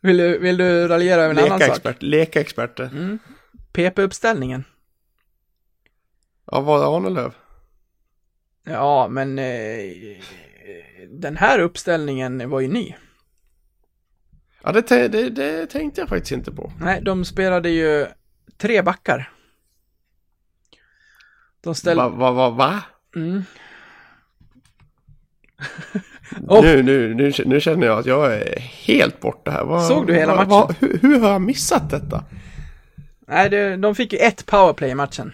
Vill du, vill du raljera över en annan expert, sak? Leka experter. Mm. PP-uppställningen. Ja, var det Arnelöv? Ja, men eh, den här uppställningen var ju ny. Ja, det, det, det, tänkte jag faktiskt inte på. Nej, de spelade ju tre backar. De ställde... Va? Va? va, va? Mm. Oh. Nu, nu, nu, nu känner jag att jag är helt borta här. Vad, Såg du hela vad, matchen? Vad, hur, hur, har jag missat detta? Nej, det, de fick ju ett powerplay i matchen.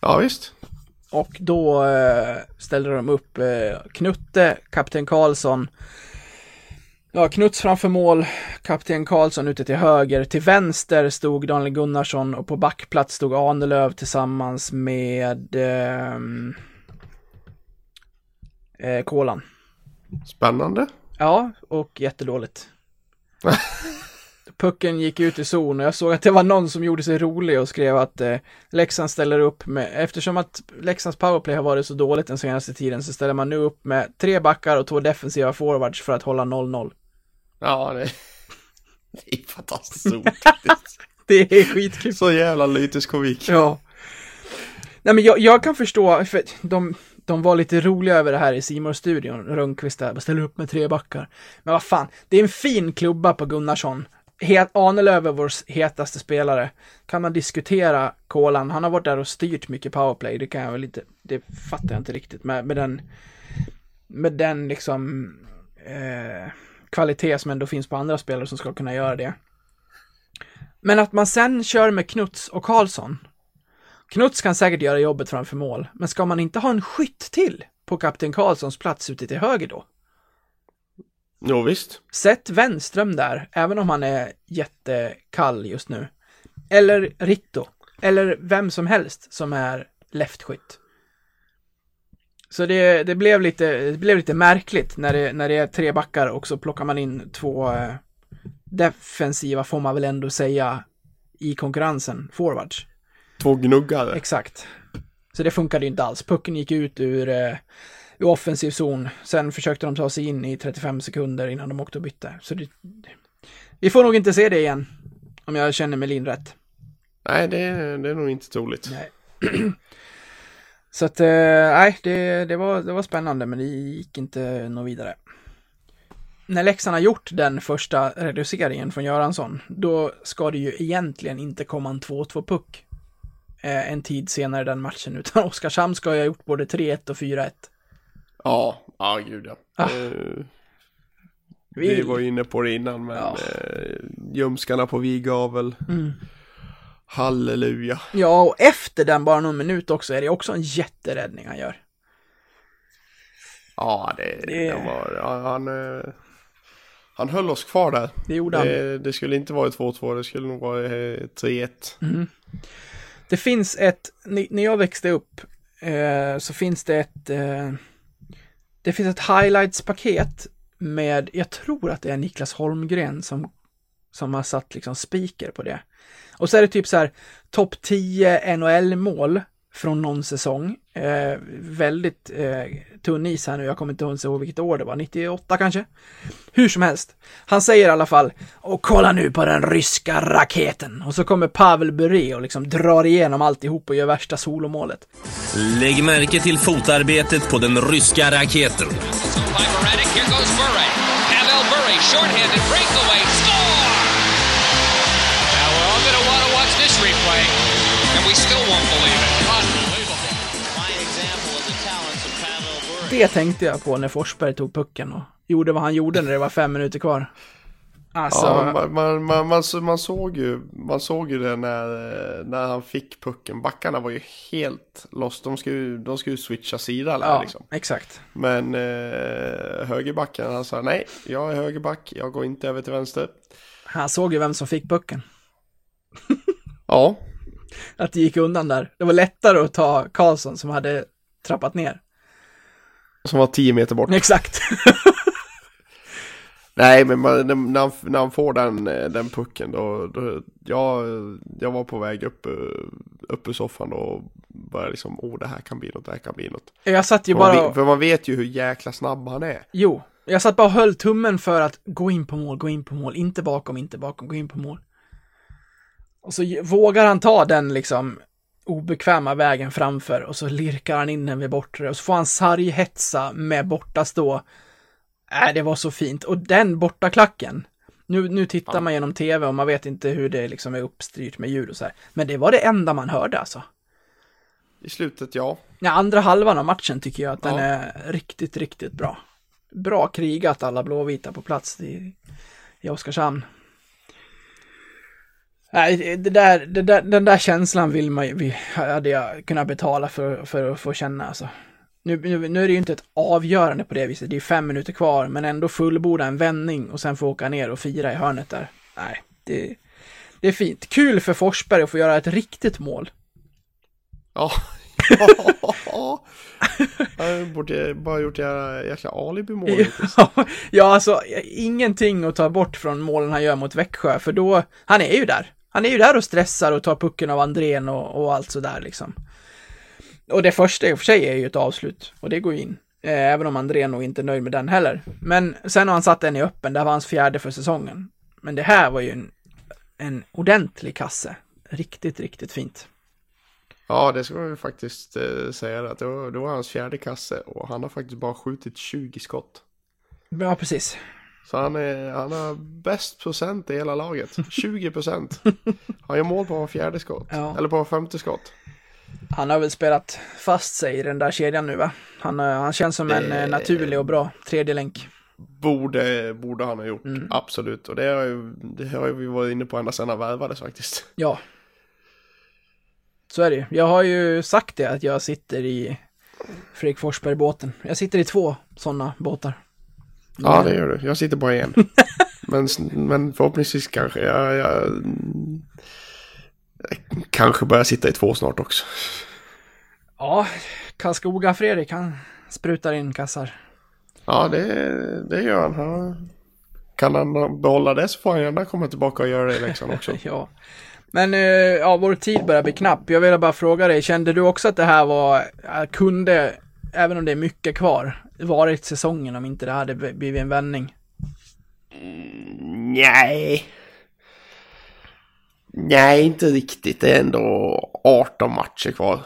Ja, visst. Och då eh, ställde de upp eh, Knutte, kapten Karlsson. Ja, Knuts framför mål, kapten Karlsson ute till höger. Till vänster stod Daniel Gunnarsson och på backplats stod Ahnelöv tillsammans med ehm, eh, Kolan. Spännande. Ja, och jättedåligt. Pucken gick ut i zon och jag såg att det var någon som gjorde sig rolig och skrev att eh, Leksand ställer upp med, eftersom att Leksands powerplay har varit så dåligt den senaste tiden så ställer man nu upp med tre backar och två defensiva forwards för att hålla 0-0. Ja, det... Det är fantastiskt roligt. Det är skitkul. Så jävla lyteskomik. Ja. Nej men jag, jag kan förstå, för de, de var lite roliga över det här i simor studion Rönnqvist där, ställer upp med tre backar. Men vad fan, det är en fin klubba på Gunnarsson. Het, Ahnelöv är vår hetaste spelare. Kan man diskutera Kolan, han har varit där och styrt mycket powerplay, det kan jag väl inte, det fattar jag inte riktigt med, med den, med den liksom eh, kvalitet som ändå finns på andra spelare som ska kunna göra det. Men att man sen kör med Knuts och Karlsson. Knuts kan säkert göra jobbet framför mål, men ska man inte ha en skytt till på kapten Karlssons plats ute till höger då? Jo visst. Sätt Wenström där, även om han är jättekall just nu. Eller Ritto. Eller vem som helst som är leftskytt. Så det, det, blev lite, det blev lite märkligt när det, när det är tre backar och så plockar man in två eh, defensiva, får man väl ändå säga, i konkurrensen, forwards. Två gnuggare. Exakt. Så det funkade ju inte alls. Pucken gick ut ur, eh, ur offensiv zon. Sen försökte de ta sig in i 35 sekunder innan de åkte och bytte. Så det, vi får nog inte se det igen. Om jag känner Melin rätt. Nej, det, är- det är nog inte troligt. Nej. Så att, eh, nej, det, det, var, det var spännande, men det gick inte något vidare. När Leksand har gjort den första reduceringen från Göransson, då ska det ju egentligen inte komma en 2-2 puck eh, en tid senare i den matchen, utan Oskarshamn ska ju ha gjort både 3-1 och 4-1. Ja, ja gud ja. Ah. Eh, Vi- var ju inne på det innan, men Ja. eh, ljumskarna på vid gavel. Mm. Halleluja. Ja, och efter den, bara någon minut också, är det också en jätteräddning han gör. Ja, det, Det- det var, han, eh, han höll oss kvar där. Det gjorde han. Det, det skulle inte vara 2-2, det skulle nog vara eh, 3-1. Mm. Det finns ett, när jag växte upp eh, så finns det ett, eh, det finns ett highlights-paket med, jag tror att det är Niklas Holmgren som, som har satt liksom speaker på det. Och så är det typ så här topp 10 NHL-mål från någon säsong. Eh, väldigt eh, tunn is här nu, jag kommer inte ihåg vilket år det var, 98 kanske? Hur som helst. Han säger i alla fall, och kolla nu på den ryska raketen. Och så kommer Pavel Bure och liksom drar igenom alltihop och gör värsta solomålet. Lägg märke till fotarbetet på den ryska raketen. Pavel Bure, shorthanded breakaway, Det tänkte jag på när Forsberg tog pucken och gjorde vad han gjorde när det var fem minuter kvar. Alltså, Ja, man, man, man, man, så- man, såg ju, man såg ju det när, när han fick pucken. Backarna var ju helt lost. De skulle, de skulle switcha sida där ja, liksom. exakt. Men eh, högerbacken han sa nej, jag är högerback, jag går inte över till vänster. Han såg ju vem som fick pucken. Ja, Att det gick undan där. Det var lättare att ta Karlsson som hade trappat ner. Som var 10 meter bort. Exakt. Nej, men man, när, han, när han får den, eh, den pucken då, då jag, jag var på väg upp, eh, upp ur soffan och började liksom, åh det här kan bli något, det här kan bli något. Jag satt ju För man, bara... vet, för man vet ju hur jäkla snabb han är. Jo, jag satt bara och höll tummen för att gå in på mål, gå in på mål, inte bakom, inte bakom, gå in på mål. Och så vågar han ta den liksom obekväma vägen framför och så lirkar han in den vid bortre och så får han sarghetsa med bortastå. Äh, det var så fint. Och den bortaklacken, nu, nu tittar man genom tv och man vet inte hur det liksom är uppstyrt med ljud och så här. Men det var det enda man hörde alltså. I slutet, ja. Ja, andra halvan av matchen tycker jag att den Ja. är riktigt, riktigt bra. Bra krigat alla blåvita på plats i, i Oskarshamn. Nej, det där, det där, den där känslan vill man ju, vi- hade jag kunnat betala för, för att få känna alltså. Nu, nu, nu är det ju inte ett avgörande på det viset, det är fem minuter kvar, men ändå fullborda en vändning och sen få åka ner och fira i hörnet där. Nej, det, det är fint. Kul för Forsberg att få göra ett riktigt mål. Ja. Jag borde bara gjort jävla, jäkla alibi-mål. ja, alltså ingenting att ta bort från målen han gör mot Växjö, för då, han är ju där. Han är ju där och stressar och tar pucken av Andrén och, och allt sådär liksom. Och det första i och för sig är ju ett avslut, och det går ju in. Eh, Även om Andrén nog inte är nöjd med den heller. Men sen har han satt den i öppen, det var hans fjärde för säsongen. Men det här var ju en, en ordentlig kasse. Riktigt, riktigt fint. Ja, det ska vi faktiskt eh, säga att det var, det var hans fjärde kasse och han har faktiskt bara skjutit 20 skott. Ja, precis. Så han, är, han har bäst procent i hela laget. 20 procent. Han gör mål på var fjärde skott. Ja. Eller på var femte skott. Han har väl spelat fast sig i den där kedjan nu va? Han, eh, han känns som en Det- eh, naturlig och bra tredje länk. Borde, borde han ha gjort. Mm. Absolut. Och det har, ju, det har vi varit inne på ända sedan han värvades faktiskt. Ja. Så är det ju. Jag har ju sagt det att jag sitter i Fredrik Forsberg-båten. Jag sitter i två sådana båtar. Ja, det gör du. Jag sitter bara i en. men, men förhoppningsvis kanske jag, jag, jag kanske börjar sitta i två snart också. Ja, Karlskoga-Fredrik han sprutar in kassar. Ja, det, det gör han. han. Kan han behålla det så får han gärna komma tillbaka och göra det i Leksand också. Ja. Men eh, ja, vår tid börjar bli knapp. Jag ville bara fråga dig, kände du också att det här var, eh, kunde, även om det är mycket kvar, varit säsongen om inte det hade blivit en vändning? Nej. Nej, inte riktigt. Det är ändå 18 matcher kvar.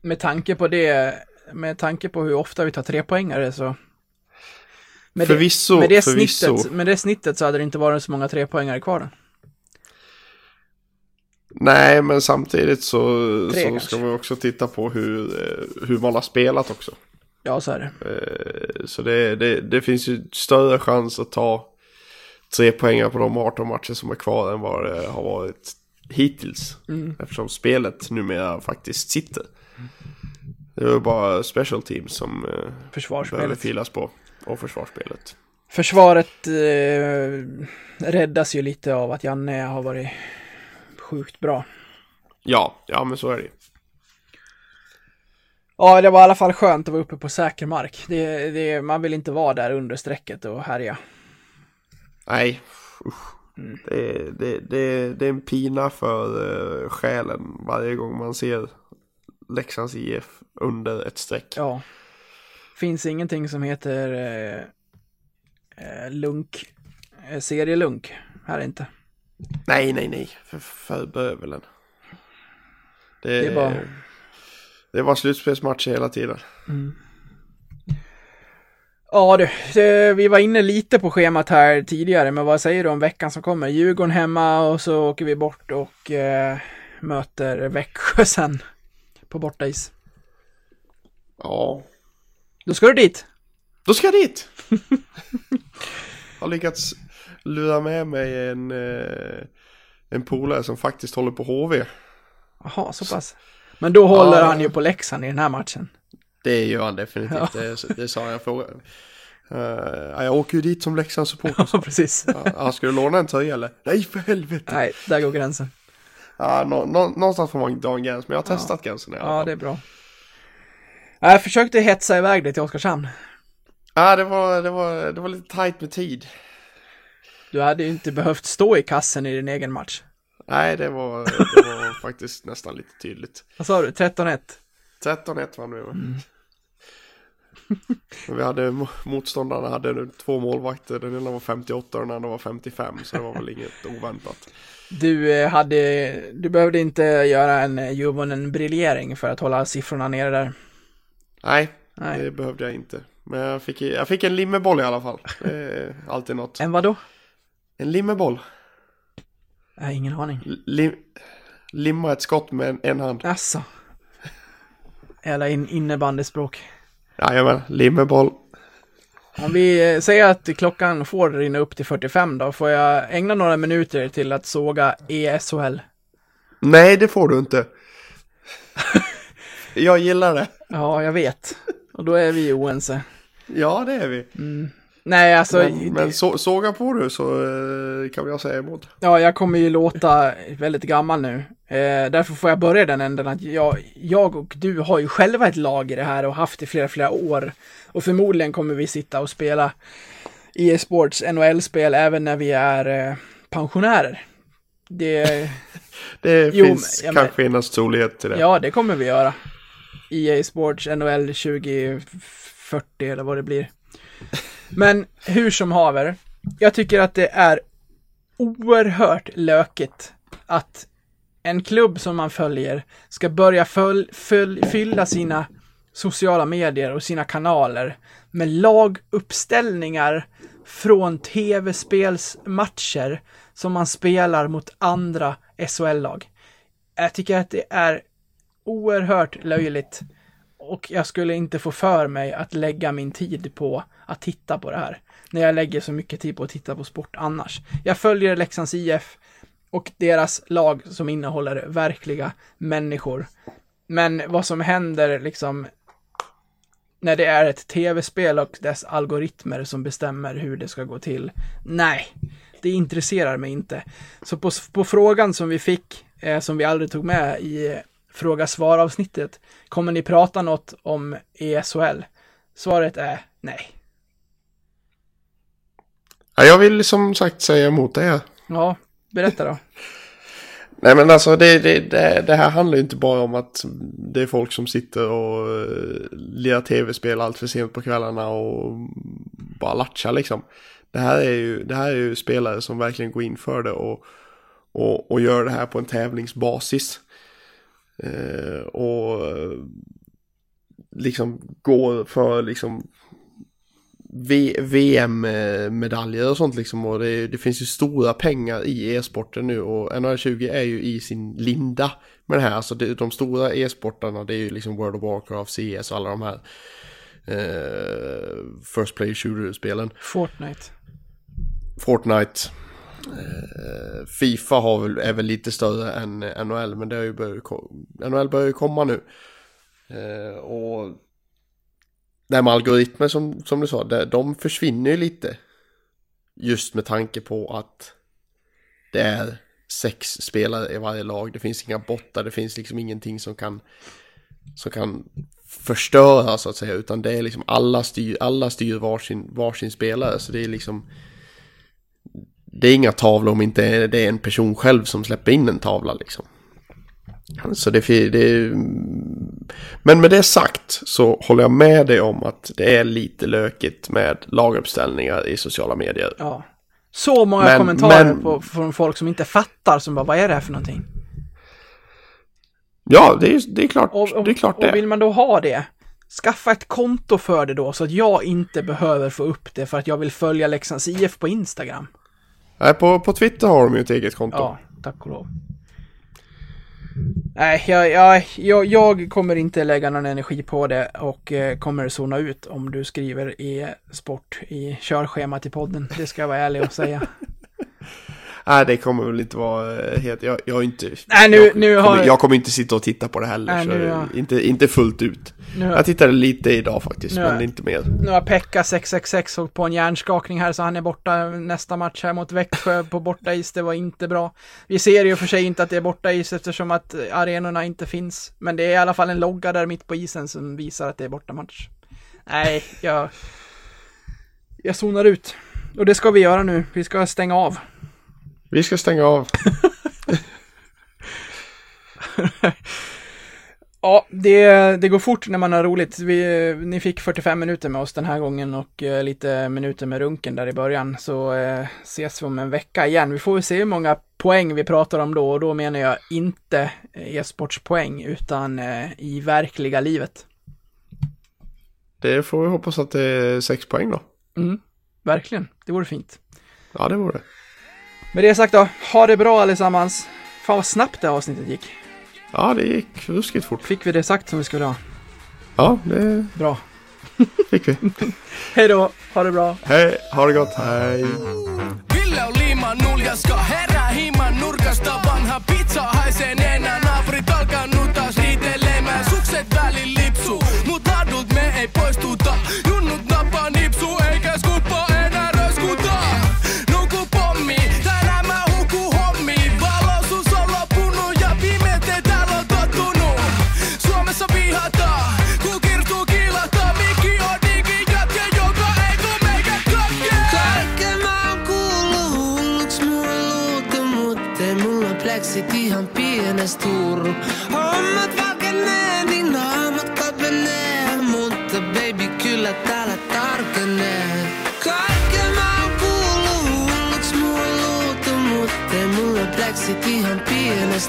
Med tanke på det, med tanke på hur ofta vi tar trepoängare så... Med Förvisso, det, med, det förvisso. snittet, med det snittet så hade det inte varit så många trepoängare kvar. Nej, men samtidigt så, Tre så kanske. ska vi också titta på hur, eh, hur man har spelat också. Ja, så är det. Eh, Så det, det, det finns ju större chans att ta tre poäng på de 18 matcher som är kvar än vad det har varit hittills. Mm. Eftersom spelet numera faktiskt sitter. Det är bara special teams som eh, behöver filas på. Och försvarsspelet. Försvaret eh, räddas ju lite av att Janne har varit sjukt bra. Ja, ja men så är det. Ja, det var i alla fall skönt att vara uppe på säker mark. Det, det, man vill inte vara där under strecket och härja. Nej, usch. Det, det, det, det är en pina för uh, själen varje gång man ser Leksands IF under ett streck. Ja. Finns ingenting som heter eh, eh, lunk, eh, serielunk här inte. Nej, nej, nej. För, för bövelen. Det, Det är bara- det var slutspelsmatcher hela tiden. Ja du, det- vi var inne lite på schemat här tidigare, men vad säger du om veckan som kommer? Djurgården hemma och så åker vi bort och eh, möter Växjö sen på bortais. Ja, Då ska du dit. då ska jag dit! har lyckats lura med mig en, eh, en polare som faktiskt håller på HV. Jaha, så pass. Men då håller Ja. han ju på Leksand i den här matchen. Det gör han definitivt, det, det sa jag frågan. Uh, jag åker ju dit som Leksands supporter. Ja, precis. Ja, ska du låna en tröja eller? Nej för helvete! Nej, där går gränsen. Ja, nå, nå, någonstans får man dra en gräns, men jag har testat gränsen i alla Ja, fall. det är bra. Jag försökte hetsa iväg dig till Oskarshamn. Ja, det var, det, var, det var lite tajt med tid. Du hade ju inte behövt stå i kassen i din egen match. Nej, det var, det var faktiskt nästan lite tydligt. Vad sa du? 13-1? 13-1 vann vi? Men vi hade, mo- motståndarna hade två målvakter, den ena var 58 och den andra var 55, så det var väl inget oväntat. Du eh, hade, du behövde inte göra en eh, Juvonen briljering för att hålla siffrorna nere där. Nej, Nej. det behövde jag inte. Men jag fick, jag fick en limmerboll i alla fall. Det är alltid något. En vadå? En limmerboll. Jag har ingen aning. Lim, limma ett skott med en, en hand. Asså. Jävla in, innebandyspråk. Jajamän, limmerboll. Om vi eh, säger att klockan får rinna upp till 45 då, får jag ägna några minuter till att såga ESHL? Nej, det får du inte. jag gillar det. Ja, jag vet. Och då är vi oense. Ja, det är vi. Nej, alltså, men men så, såga på du så eh, kan jag säga emot. ja, jag kommer ju låta väldigt gammal nu. Eh, därför får jag börja den änden att jag, jag och du har ju själva ett lag i det här och haft i flera, flera år. Och förmodligen kommer vi sitta och spela e-sports NHL-spel även när vi är eh, pensionärer. Det, Det Jo, finns men- kanske en trolighet till det. ja, det kommer vi göra. EA Sports NHL 2040 eller vad det blir. Men hur som haver, jag tycker att det är oerhört lökigt att en klubb som man följer ska börja föl, föl, fylla sina sociala medier och sina kanaler med laguppställningar från tv-spelsmatcher som man spelar mot andra SHL-lag. Jag tycker att det är oerhört löjligt och jag skulle inte få för mig att lägga min tid på att titta på det här. När jag lägger så mycket tid på att titta på sport annars. Jag följer Leksands IF och deras lag som innehåller verkliga människor. Men vad som händer liksom när det är ett tv-spel och dess algoritmer som bestämmer hur det ska gå till. Nej, det intresserar mig inte. Så på, på frågan som vi fick, eh, som vi aldrig tog med i fråga-svar-avsnittet, kommer ni prata något om ESHL? Svaret är nej. Ja, jag vill som sagt säga emot det. Ja, berätta då. Nej men alltså det, det, det, det, här handlar ju inte bara om att det är folk som sitter och uh, lirar tv-spel allt för sent på kvällarna och bara latchar liksom. Det här är ju, det här är ju spelare som verkligen går in för det och, och, och gör det här på en tävlingsbasis. Uh, och liksom går för liksom VM-medaljer och sånt liksom. Och det, det, finns ju stora pengar i e-sporten nu och NHL 20 är ju i sin linda med det här. Alltså det, de stora e-sportarna det är ju liksom World of Warcraft, CS och alla de här eh, First Player Shooter-spelen. Fortnite. Fortnite. Eh, Fifa har väl, är väl lite större än NHL men det har ju börjat, NHL börjar ju komma nu. Eh, och det här med algoritmer som, som du sa, de försvinner ju lite. Just med tanke på att det är sex spelare i varje lag. Det finns inga bottar, det finns liksom ingenting som kan, som kan förstöra så att säga. Utan det är liksom alla styr, alla styr varsin, varsin spelare. Så det är liksom det är inga tavlor om inte det är en person själv som släpper in en tavla liksom. Så det, det, men med det sagt så håller jag med dig om att det är lite lökigt med laguppställningar i sociala medier. Ja. Så många men, kommentarer men, på, från folk som inte fattar, som bara, vad är det här för någonting? Ja, det är, det är klart, och, och, det är klart det. Och vill man då ha det, skaffa ett konto för det då, så att jag inte behöver få upp det för att jag vill följa Leksands IF på Instagram. Nej, på, på Twitter har de ju ett eget konto. Ja, tack och lov. Nej, jag, jag, jag, jag, kommer inte lägga någon energi på det och eh, kommer zona ut om du skriver e-sport i körschemat i podden. Det ska jag vara ärlig och säga. Nej, det kommer väl inte vara eh, helt... Jag, jag, inte, Nej, nu, jag, nu kommer, har... jag kommer inte sitta och titta på det heller. Nej, nu, ja. inte, inte fullt ut. Nu, jag tittade lite idag faktiskt, nu, men inte mer. Nu har Pekka 666 hållit på en hjärnskakning här, så han är borta nästa match här mot Växjö på bortais. Det var inte bra. Vi ser ju för sig inte att det är bortais eftersom att arenorna inte finns. Men det är i alla fall en logga där mitt på isen som visar att det är bortamatch. Nej, jag... Jag zonar ut. Och det ska vi göra nu. Vi ska stänga av. Vi ska stänga av. ja, det, det går fort när man har roligt. Vi, ni fick 45 minuter med oss den här gången och eh, lite minuter med runken där i början. Så eh, ses vi om en vecka igen. Vi får se hur många poäng vi pratar om då och då menar jag inte e-sportspoäng utan eh, i verkliga livet. Det får vi hoppas att det är sex poäng då. Mm, verkligen, det vore fint. Ja, det vore det. Med det sagt då, ha det bra allesammans. Fan vad snabbt det avsnittet gick. Ja, det gick ruskigt fort. Fick vi det sagt som vi skulle ha? Ja, det... Bra. Fick vi. Hej då, ha det bra. Hej, ha det gott, hej. Ville on liiman nuljaska, herää hieman nurkasta vanha pizza haisee nenä. Naapurit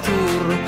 тур